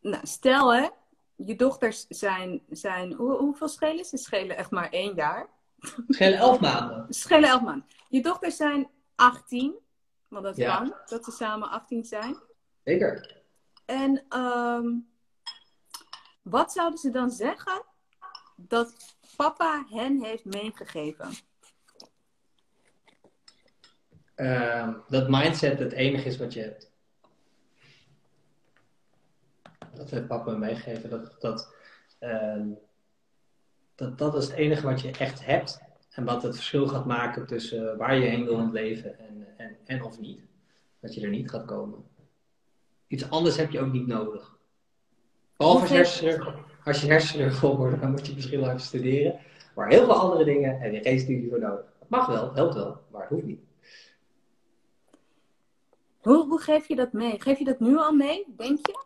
Nou, stel hè, je dochters zijn... zijn hoe, hoeveel schelen ze? Ze schelen echt maar één jaar. Schelen elf maanden. Schelen elf maanden. Je dochters zijn 18. Want dat ja. kan, dat ze samen 18 zijn. Zeker. En um, wat zouden ze dan zeggen dat papa hen heeft meegegeven? Uh, dat mindset het enige is wat je hebt. Dat heeft papa meegegeven. Dat, dat, uh, dat, dat is het enige wat je echt hebt. En wat het verschil gaat maken tussen waar je heen wil in het leven en, en, en of niet. Dat je er niet gaat komen. Iets anders heb je ook niet nodig. Behalve als je hersenen, als je hersenen vol worden, dan moet je misschien wel even studeren. Maar heel veel andere dingen heb je geen studie voor nodig. Het mag wel, helpt wel, maar het hoeft niet. Hoe, hoe geef je dat mee? Geef je dat nu al mee, denk je?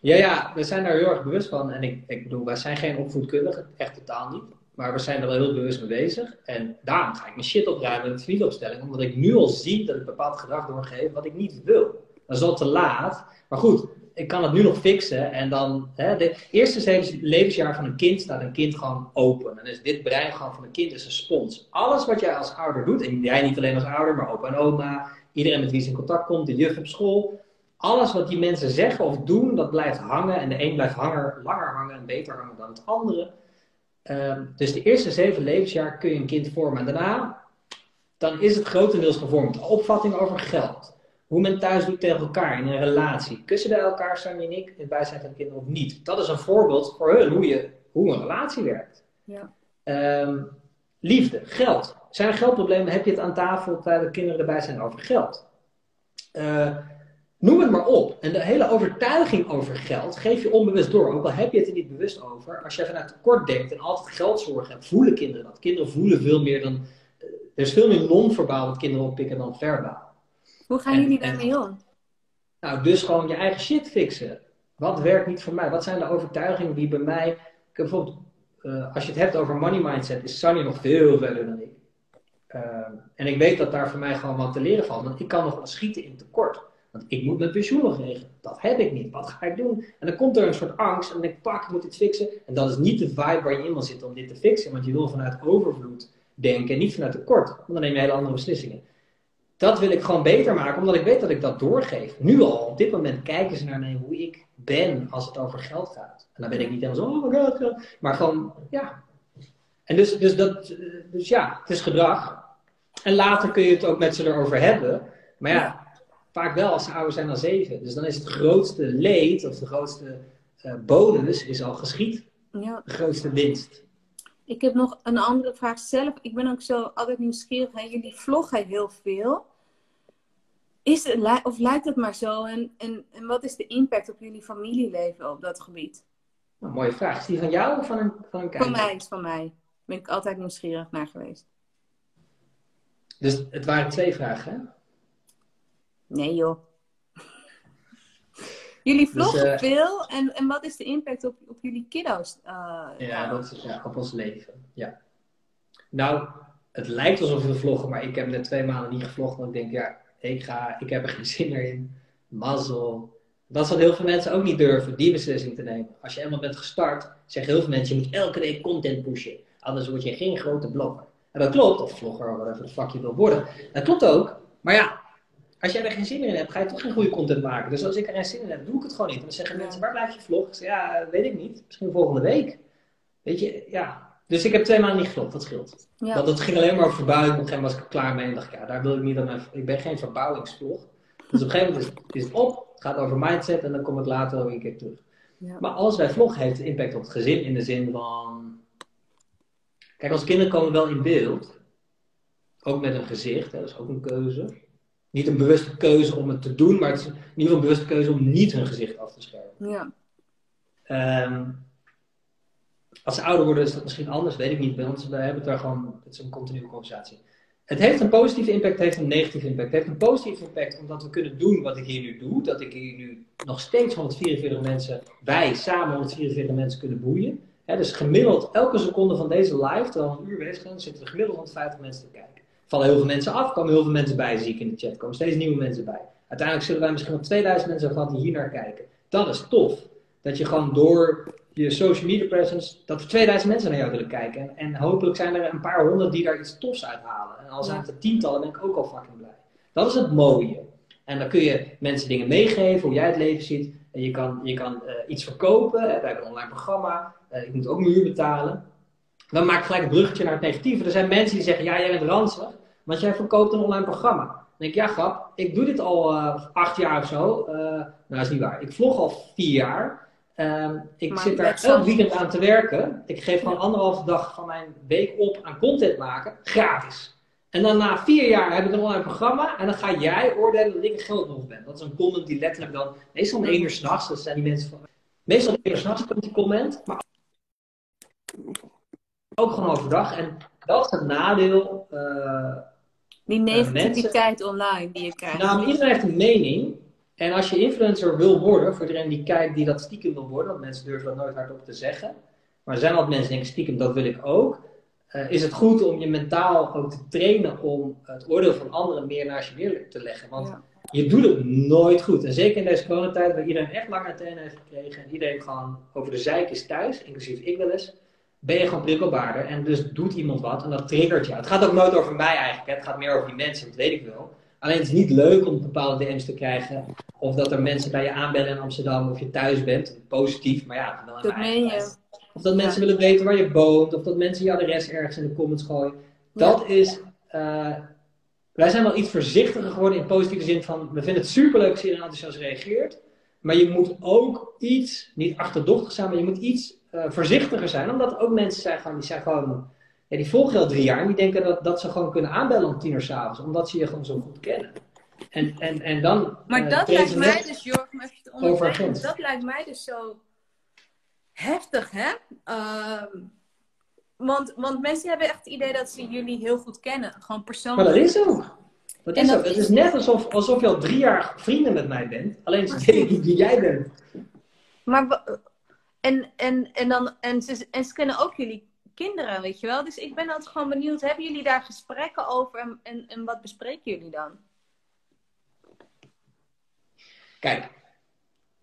Ja, ja, we zijn daar heel erg bewust van. En ik, ik bedoel, wij zijn geen opvoedkundigen, echt totaal niet. Maar we zijn er wel heel bewust mee bezig. En daarom ga ik mijn shit opruimen met videoopstelling. Omdat ik nu al zie dat ik bepaald gedrag doorgeef wat ik niet wil. Dat is al te laat. Maar goed, ik kan het nu nog fixen. En dan, hè, de eerste levensjaar van een kind staat een kind gewoon open. En is dit brein gewoon van een kind is een spons. Alles wat jij als ouder doet, en jij niet alleen als ouder, maar opa en oma, iedereen met wie ze in contact komt, de juf op school. Alles wat die mensen zeggen of doen, dat blijft hangen. En de een blijft langer hangen en beter hangen dan het andere. Um, dus de eerste zeven levensjaar kun je een kind vormen. En daarna, dan is het grotendeels gevormd. Opvatting over geld. Hoe men thuis doet tegen elkaar in een relatie. Kussen bij elkaar, en ik, in het bijzijn van de kinderen of niet. Dat is een voorbeeld voor hun hoe, je, hoe een relatie werkt. Ja. Um, liefde, geld. Zijn er geldproblemen? Heb je het aan tafel terwijl de kinderen erbij zijn over geld? Uh, Noem het maar op. En de hele overtuiging over geld geef je onbewust door. Ook al heb je het er niet bewust over. Als je vanuit tekort denkt en altijd geldzorgen hebt, voelen kinderen dat. Kinderen voelen veel meer dan. Er is veel meer non-verbaal wat kinderen oppikken dan verbaal. Hoe gaan jullie daarmee om? Nou, dus gewoon je eigen shit fixen. Wat werkt niet voor mij? Wat zijn de overtuigingen die bij mij. Bijvoorbeeld, uh, als je het hebt over money mindset, is Sunny nog veel verder dan ik. Uh, en ik weet dat daar voor mij gewoon wat te leren valt. Want ik kan nog wel schieten in tekort. Want ik moet mijn pensioen regelen. Dat heb ik niet. Wat ga ik doen? En dan komt er een soort angst. En dan denk ik, pak, ik moet dit fixen. En dat is niet de vibe waar je in wil zitten om dit te fixen. Want je wil vanuit overvloed denken en niet vanuit tekort. Want dan neem je hele andere beslissingen. Dat wil ik gewoon beter maken, omdat ik weet dat ik dat doorgeef. Nu al, op dit moment kijken ze naar mij hoe ik ben als het over geld gaat. En dan ben ik niet helemaal zo, oh my god, maar gewoon, ja. En dus, dus, dat, dus ja, het is gedrag. En later kun je het ook met ze erover hebben. Maar ja, vaak wel als ze ouder zijn dan zeven. Dus dan is het grootste leed of de grootste uh, bonus is al geschied. Ja. De grootste winst. Ik heb nog een andere vraag zelf. Ik ben ook zo altijd nieuwsgierig. Hè? Jullie vloggen heel veel. Is het, of lijkt het maar zo? En, en, en wat is de impact op jullie familieleven op dat gebied? Nou, mooie vraag. Is die van jou of van een, van een kijker? Van mij, is van mij. Ben ik altijd nieuwsgierig naar geweest. Dus het waren twee vragen, hè? Nee joh. Jullie vloggen dus, veel en, en wat is de impact op, op jullie kiddo's? Uh, ja, dat is ja, op ons leven. Ja. Nou, het lijkt alsof we vloggen, maar ik heb net twee maanden niet gevlogd. Want ik denk, ja, ik, ga, ik heb er geen zin meer in. Mazzel. Dat is wat heel veel mensen ook niet durven, die beslissing te nemen. Als je eenmaal bent gestart, zeggen heel veel mensen, je moet elke week content pushen. Anders word je geen grote blogger. En dat klopt, of vlogger, of wat het vakje wil worden. Dat klopt ook. Maar ja, als jij er geen zin meer in hebt, ga je toch geen goede content maken. Dus als ik er geen zin in heb, doe ik het gewoon niet. En dan zeggen mensen, waar blijf je vlog? Ik zeg, ja, weet ik niet. Misschien volgende week. Weet je, ja. Dus ik heb twee maanden niet gevlogd, dat scheelt. Want het ging alleen maar over verbouwing. Op een gegeven moment was ik er klaar mee en dacht ik, ja, daar wil ik niet aan mijn... Ik ben geen verbouwingsvlog. Dus op een gegeven moment is, het op, het gaat over mindset en dan kom ik later weer een keer terug. Ja. Maar als wij vloggen, heeft impact op het gezin in de zin van... Kijk, als kinderen komen wel in beeld. Ook met een gezicht, hè, dat is ook een keuze niet een bewuste keuze om het te doen, maar het is in ieder geval een bewuste keuze om niet hun gezicht af te schermen. Ja. Ehm, als ze ouder worden is dat misschien anders, weet ik niet. Bij ons we hebben het daar gewoon, het is een continue conversatie. Het heeft een positieve impact, het heeft een negatieve impact. Het heeft een positieve impact omdat we kunnen doen wat ik hier nu doe. Dat ik hier nu nog steeds 144 mensen, wij samen 144 mensen kunnen boeien. dus gemiddeld elke seconde van deze live, terwijl we een uur bezig zijn, zitten er gemiddeld 150 mensen te kijken vallen heel veel mensen af, komen heel veel mensen bij, zie ik in de chat. komen steeds nieuwe mensen bij. Uiteindelijk zullen wij misschien wel 2000 mensen gehad die hier naar kijken. Dat is tof. Dat je gewoon door je social media presence, dat er 2000 mensen naar jou willen kijken. En, en hopelijk zijn er een paar honderd die daar iets tofs uithalen. En al zijn het er tientallen, ben ik ook al fucking blij. Dat is het mooie. En dan kun je mensen dingen meegeven, hoe jij het leven ziet. En je kan, je kan uh, iets verkopen. Wij hebben een online programma. Uh, ik moet ook mijn huur betalen. Dan maak ik gelijk een bruggetje naar het negatieve. Er zijn mensen die zeggen, ja, jij bent ranzig. Want jij verkoopt een online programma. Dan denk ik, ja grap, ik doe dit al uh, acht jaar of zo. Uh, nou, dat is niet waar. Ik vlog al vier jaar. Uh, ik zit daar elk weekend aan te werken. Ik geef gewoon anderhalve dag van mijn week op aan content maken. Gratis. En dan na vier jaar heb ik een online programma. En dan ga jij oordelen dat ik een geld nog ben. Dat is een comment die letterlijk dan... Meestal om één uur s'nachts. Dat zijn die mensen van... Meestal om één uur s'nachts komt die comment. Maar ook gewoon overdag. En dat is het nadeel... Uh, die negativiteit online die je krijgt. Nou, iedereen heeft een mening. En als je influencer wil worden, voor iedereen die kijkt die dat stiekem wil worden, want mensen durven dat nooit hardop te zeggen. Maar er zijn altijd mensen die denken stiekem, dat wil ik ook. Uh, is het goed om je mentaal ook te trainen om het oordeel van anderen meer naast je neer te leggen. Want je doet het nooit goed. En zeker in deze coronatijd, waar iedereen echt lange tenen heeft gekregen en iedereen gewoon over de zeik is thuis, inclusief ik wel eens ben je gewoon prikkelbaarder. En dus doet iemand wat en dat triggert jou. Het gaat ook nooit over mij eigenlijk. Het gaat meer over die mensen, dat weet ik wel. Alleen het is niet leuk om bepaalde DM's te krijgen. Of dat er mensen bij je aanbellen in Amsterdam of je thuis bent. Positief, maar ja, in dat meen je. Of dat mensen willen weten waar je woont. Of dat mensen je adres ergens in de comments gooien. Dat is... Uh, wij zijn wel iets voorzichtiger geworden in positieve zin van... We vinden het superleuk als iedereen enthousiast reageert. Maar je moet ook iets, niet achterdochtig zijn, maar je moet iets uh, voorzichtiger zijn. Omdat ook mensen zijn, gewoon, die zijn gewoon, ja, die volgen je al drie jaar en die denken dat, dat ze gewoon kunnen aanbellen om tien uur s'avonds, omdat ze je gewoon zo goed kennen. En, en, en dan. Maar uh, dat lijkt mij dus, Jorg, over dat lijkt mij dus zo heftig, hè? Uh, want, want mensen hebben echt het idee dat ze jullie heel goed kennen, gewoon persoonlijk. Maar dat is ook. Dat is ook. Het is net alsof, alsof je al drie jaar vrienden met mij bent, alleen ze weten niet wie jij bent. Maar en, en, en, dan, en, ze, en ze kennen ook jullie kinderen, weet je wel. Dus ik ben altijd gewoon benieuwd, hebben jullie daar gesprekken over en, en, en wat bespreken jullie dan? Kijk,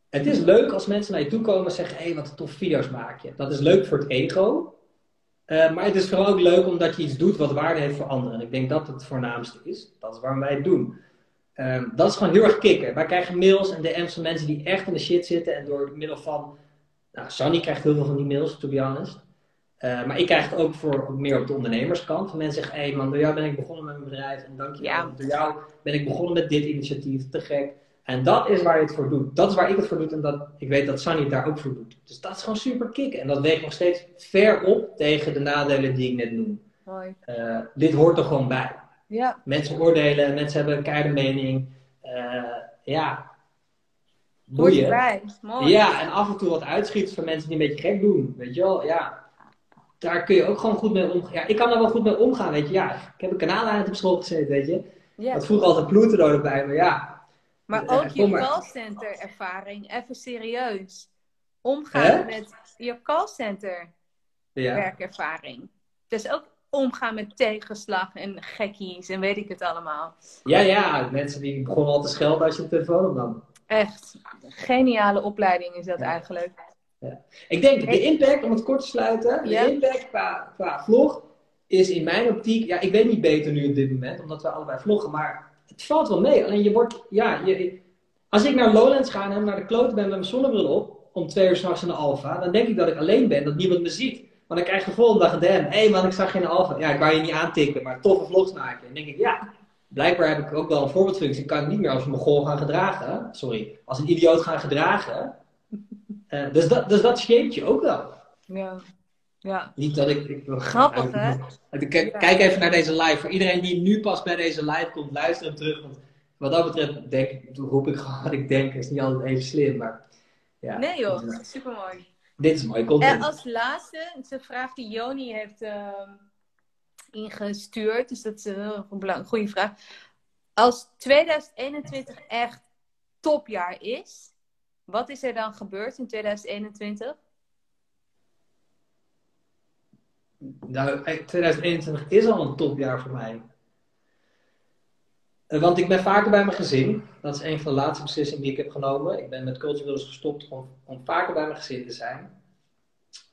het is leuk als mensen naar je toe komen en zeggen: hé, hey, wat tof video's maak je. Dat is leuk voor het ego. Uh, maar het is vooral ook leuk omdat je iets doet wat waarde heeft voor anderen. En ik denk dat het voornaamste is. Dat is waarom wij het doen. Uh, dat is gewoon heel erg kicken. Wij krijgen mails en DM's van mensen die echt in de shit zitten en door middel van nou, Sunny krijgt heel veel van die mails, to be honest. Uh, maar ik krijg het ook voor meer op de ondernemerskant. Van mensen zeggen, hé hey man, door jou ben ik begonnen met mijn bedrijf. En dank je ja. Door jou ben ik begonnen met dit initiatief. Te gek. En dat is waar je het voor doet. Dat is waar ik het voor doe. En dat, ik weet dat Sunny het daar ook voor doet. Dus dat is gewoon super kick. En dat weegt nog steeds ver op tegen de nadelen die ik net noem. Uh, dit hoort er gewoon bij. Ja. Mensen oordelen, mensen hebben een keiharde mening. Uh, ja, boeien. Mooi. Ja, en af en toe wat uitschieten van mensen die een beetje gek doen. Weet je wel, ja. Daar kun je ook gewoon goed mee omgaan. Ja, ik kan daar wel goed mee omgaan, weet je. Ja, ik heb een kanaalleider op school gezeten, weet je. Ja. Dat vroeger altijd ploeter erbij, maar ja. Maar ook je maar. callcenter ervaring, even serieus. Omgaan Hè? met je callcenter Ja. werkervaring. Dus ook omgaan met tegenslag en gekkies en weet ik het allemaal. ja, ja, mensen die begonnen al te schelden als je de telefoon opnam. Echt, geniale opleiding is dat eigenlijk. Ik denk, de impact, om het kort te sluiten, Ja. de impact qua, qua vlog is in mijn optiek, ja, ik weet niet beter nu op dit moment, omdat we allebei vloggen, maar het valt wel mee. Alleen je wordt, ja, je, als ik naar Lowlands ga en naar de kloten ben met mijn zonnebril op, om twee uur s'nachts in de Alfa, dan denk ik dat ik alleen ben, dat niemand me ziet. Maar dan krijg je de volgende dag een DM, hé hey man, ik zag de Alfa. Ja, ik wou je niet aantikken, maar toffe vlogs maken. En dan denk ik, ja, blijkbaar heb ik ook wel een voorbeeldfunctie. Ik kan niet meer als een mogol gaan gedragen, sorry, als een idioot gaan gedragen. Eh, dus, dat, dus dat shape je ook wel. Ja, ja. Niet dat ik. ik Grappig, hè? Kijk, kijk even naar deze live. Voor iedereen die nu pas bij deze live komt, luister hem terug. Want wat dat betreft, denk, roep ik gewoon wat ik denk. is niet altijd even slim, maar. Ja. Nee joh, supermooi. Dit is mooi En content. als laatste, het is een vraag die Joni heeft ehm, ingestuurd. Dus dat is een belang- goede vraag. Als 2021 echt topjaar is, wat is er dan gebeurd in 2021? Nou, 2021 is al een topjaar voor mij. Eh, Want ik ben vaker bij mijn gezin. Dat is een van de laatste beslissingen die ik heb genomen. Ik ben met Culture gestopt om, om vaker bij mijn gezin te zijn.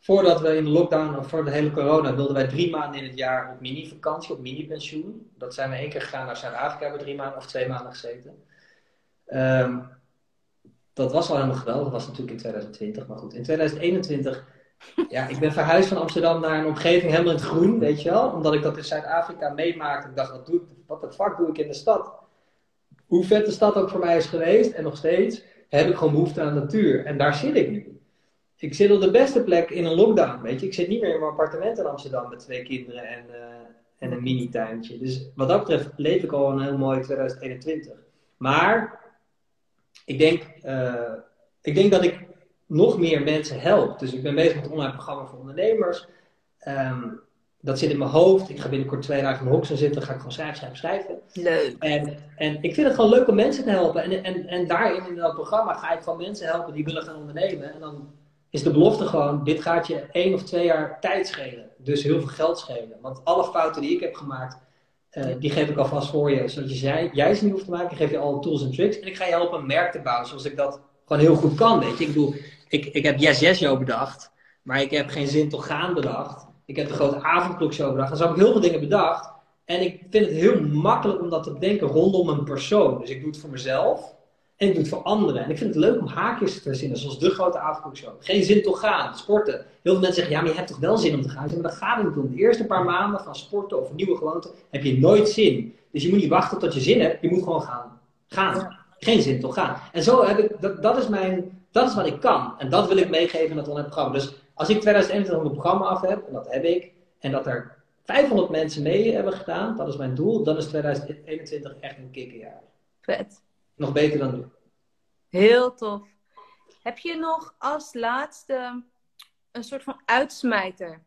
Voordat we in de lockdown, of voor de hele corona, wilden wij drie maanden in het jaar op mini-vakantie, op mini-pensioen. Dat zijn we één keer gegaan naar Zuid-Afrika, hebben we drie maanden of twee maanden gezeten. Ehm, dat was al helemaal geweldig. Dat was natuurlijk in 2020, maar goed. In 2021 ja, ik ben verhuisd van Amsterdam naar een omgeving helemaal in het groen, weet je wel. Omdat ik dat in Zuid-Afrika meemaakte. Ik dacht, wat, doe wat de fuck doe ik in de stad? Hoe vet de stad ook voor mij is geweest, en nog steeds, heb ik gewoon behoefte aan natuur. En daar zit ik nu. Ik zit op de beste plek in een lockdown, weet je. Ik zit niet meer in mijn appartement in Amsterdam met twee kinderen en, eh, en een mini-tuintje. Dus wat dat betreft leef ik al een heel mooi 2021. Maar, ik denk, eh, ik denk dat ik nog meer mensen helpt. Dus ik ben bezig met een online programma voor ondernemers. Ehm, dat zit in mijn hoofd. Ik ga binnenkort twee dagen in Hoxton zitten. ga ik gewoon schrijven, schrijven, schrijven. Leuk. En, en ik vind het gewoon leuk om mensen te helpen. En, en, en daarin in dat programma ga ik gewoon mensen helpen die willen gaan ondernemen. En dan is de belofte gewoon, dit gaat je één of twee jaar tijd schelen. Dus heel veel geld schelen. Want alle fouten die ik heb gemaakt, eh, die geef ik alvast voor je. Zodat je jij ze niet hoeft te maken. Ik geef je alle tools en tricks. En ik ga je helpen een merk te bouwen zoals ik dat gewoon heel goed kan. Weet je. Ik bedoel, ik, ik heb Yes Yes Show bedacht. Maar ik heb geen zin toch gaan bedacht. Ik heb de grote avondklokshow bedacht. En zo heb ik heel veel dingen bedacht. En ik vind het heel makkelijk om dat te bedenken rondom een persoon. Dus ik doe het voor mezelf. En ik doe het voor anderen. En ik vind het leuk om haakjes te verzinnen. Zoals de grote avondklokshow. Geen zin toch gaan. Sporten. Heel veel mensen zeggen, ja maar je hebt toch wel zin om te gaan. Maar dat gaat niet om. De eerste paar maanden van sporten of nieuwe gewoonten heb je nooit zin. Dus je moet niet wachten tot je zin hebt. Je moet gewoon gaan. Gaan. Geen zin toch gaan. En zo heb ik, dat, dat is mijn, dat is wat ik kan. En dat wil ik meegeven in het online programma. Dus als ik 2021 mijn programma af heb, en dat heb ik, en dat er 500 mensen mee hebben gedaan, dat is mijn doel, dan is 2021 echt een kikkerjaar. Vet. Nog beter dan nu. Heel tof. Heb je nog als laatste een soort van uitsmijter?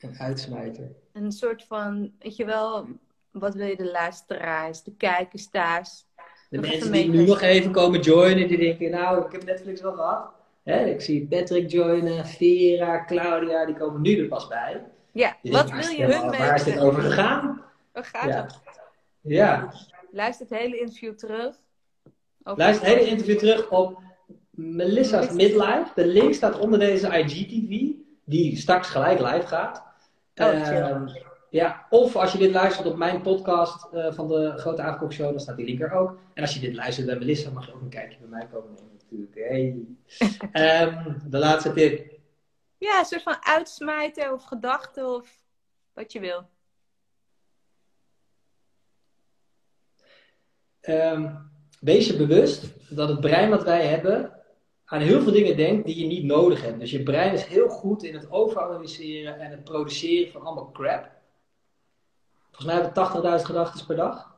Een uitsmijter. Een soort van, weet je wel, wat wil je de luisteraars, de kijkers thuis? De Nog mensen die nu nog even komen joinen, die denken, nou, ik heb Netflix wel gehad. Hè, ik zie Patrick joinen, Vera, Claudia, die komen nu er pas bij. Ja, wat wil je hun mee? Waar is dit over gegaan? Waar gaat Ja. het? Ja. Luister het hele interview terug. Luister het hele interview terug op Melissa's Midlife. De link staat onder deze IGTV, die straks gelijk live gaat. Oh, Ehm, ja, of als je dit luistert op mijn podcast eh, van de Grote Avondklok Show, dan staat die link er ook. En als je dit luistert bij Melissa, mag je ook een kijkje bij mij komen nemen natuurlijk. Hey. Ehm, de laatste tip. Ja, een soort van uitsmijter of gedachte of wat je wil. Ehm, wees je bewust dat het brein wat wij hebben aan heel veel dingen denkt die je niet nodig hebt. Dus je brein is heel goed in het overanalyseren en het produceren van allemaal crap. Volgens mij hebben we 80.000 gedachten per dag.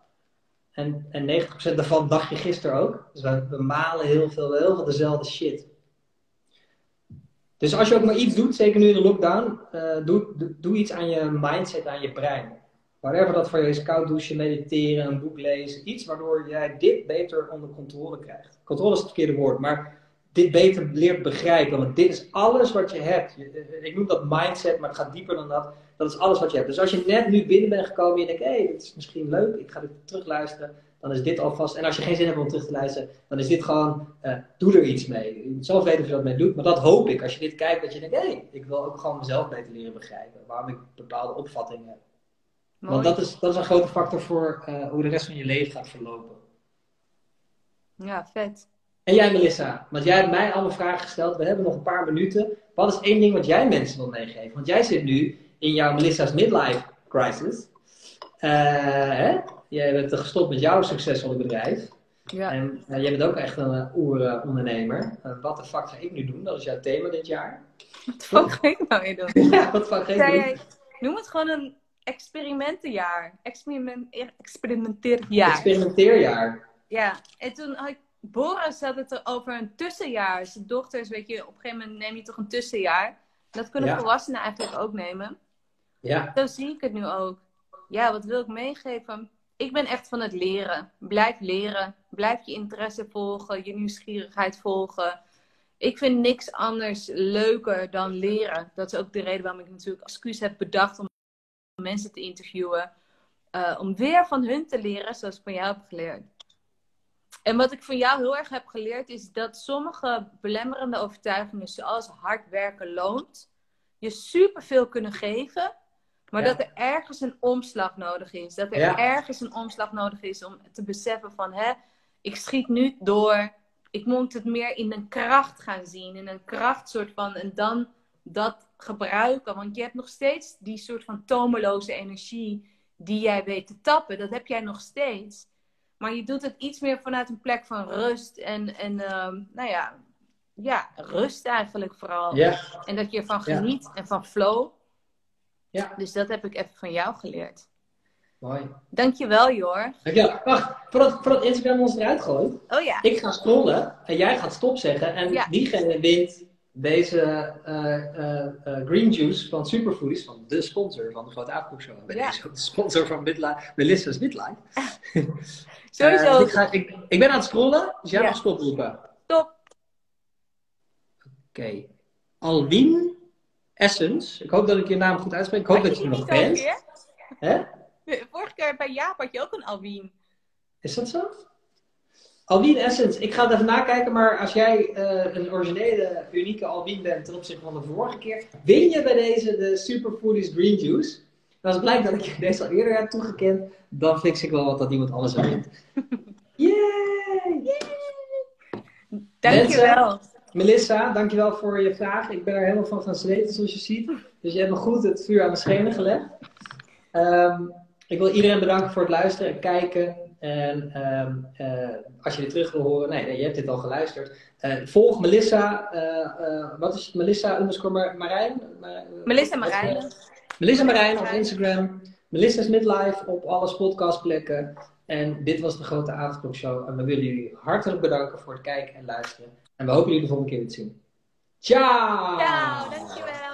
En, en 90% daarvan dacht je gisteren ook. Dus we, malen heel veel, heel veel dezelfde shit. Dus als je ook maar iets doet, zeker nu in de lockdown, eh, doe, doe iets aan je mindset, aan je brein. Whatever dat voor je is, koud douchen, mediteren, een boek lezen, iets waardoor jij dit beter onder controle krijgt. Controle is het verkeerde woord, maar dit beter leert begrijpen, want dit is alles wat je hebt. Eh, ik noem dat mindset, maar het gaat dieper dan dat. Dat is alles wat je hebt. Dus als je net nu binnen bent gekomen en je denkt, hé, hey, dit is misschien leuk, ik ga dit terugluisteren, dan is dit alvast. En als je geen zin hebt om terug te luisteren, dan is dit gewoon, uh, doe er iets mee. Je zelf weten of je dat mee doet, maar dat hoop ik. Als je dit kijkt, dat je denkt, hé, hey, ik wil ook gewoon mezelf beter leren begrijpen. Waarom ik bepaalde opvattingen Want dat is, dat is een grote factor voor uh, hoe de rest van je leven gaat verlopen. Ja, vet. En jij, Melissa, want jij hebt mij allemaal vragen gesteld. We hebben nog een paar minuten. Wat is één ding wat jij mensen wil meegeven? Want jij zit nu in jouw Melissa's midlife crisis. Uh, hè? Jij bent gestopt met jouw succesvolle bedrijf. Ja. En uh, jij bent ook echt een oerondernemer. wat de fuck ga ik nu doen? Dat is jouw thema dit jaar. Wat fuck ga ik nou weer doen? ja, wat fuck ga ik doen? Noem het gewoon een experimentenjaar. Experiment, experimenteerjaar. Experimenteerjaar. Ja, en toen had ik, Boris had het over een tussenjaar. Zijn dochters, weet je, op een gegeven moment neem je toch een tussenjaar. Dat kunnen volwassenen eigenlijk ook nemen. Ja. Zo zie ik het nu ook. Ja, wat wil ik meegeven? Ik ben echt van het leren. Blijf leren. Blijf je interesse volgen, je nieuwsgierigheid volgen. Ik vind niks anders leuker dan leren. Dat is ook de reden waarom ik natuurlijk excuus heb bedacht om mensen te interviewen. Uh, om weer van hun te leren zoals ik van jou heb geleerd. En wat ik van jou heel erg heb geleerd is dat sommige belemmerende overtuigingen, zoals hard werken loont, je superveel kunnen geven, maar dat er ergens een omslag nodig is. Dat er ergens een omslag nodig is om te beseffen van, hè, ik schiet nu door, ik moet het meer in een kracht gaan zien, in een kracht soort van, en dan dat gebruiken. Want je hebt nog steeds die soort van tomeloze energie die jij weet te tappen. Dat heb jij nog steeds. Maar je doet het iets meer vanuit een plek van rust en, en ehm, nou ja, ja, rust eigenlijk vooral. Ja. En dat je ervan geniet en van flow. Ja. Dus dat heb ik even van jou geleerd. Mooi. Dankjewel, Jor. Dankjewel. Wacht, voordat, voordat Instagram ons eruit gooit. Oh ja. Ik ga scrollen en jij gaat stop zeggen. En diegene wint deze uh, uh, green juice van Superfoodies, van de sponsor van de Grote Avondkoekshow. Ben ja. de sponsor van Midlife, Melissa's Midlife. Sowieso. Ik, ga, ik, ik, ben aan het scrollen, dus jij ja. mag stop roepen. Stop. Oké. Okay. Alwin Essence. Ik hoop dat ik je naam goed uitspreek. Ik hoop dat je, je nog bent. Vorige keer bij Jaap had je ook een Alwin. Is dat zo? Alwin Essence, ik ga het even nakijken, maar als jij uh, een originele, unieke Alwin bent ten opzichte van de vorige keer, win je bij deze de Superfoodies Green Juice. En als het blijkt dat ik je deze al eerder heb toegekend, dan fix ik wel wat dat iemand anders wint. Yay! Yay! Dankjewel. Melissa, dankjewel voor je vraag. Ik ben er helemaal van gaan zweten, zoals je ziet. Dus je hebt me goed het vuur aan de schenen gelegd. Um, ik wil iedereen bedanken voor het luisteren en kijken. En um, uh, als je dit terug wil horen, nee, nee je hebt dit al geluisterd. Uh, volg Melissa, uh, wat is het? Melissa underscore Marijn? Melissa Marijn. Melissa Marijn op Instagram. Melissa's Midlife op alle podcastplekken. En dit was de Grote Avondklokshow. En we willen jullie hartelijk bedanken voor het kijken en luisteren. En we hopen jullie de volgende keer weer te zien. Ciao! Ciao!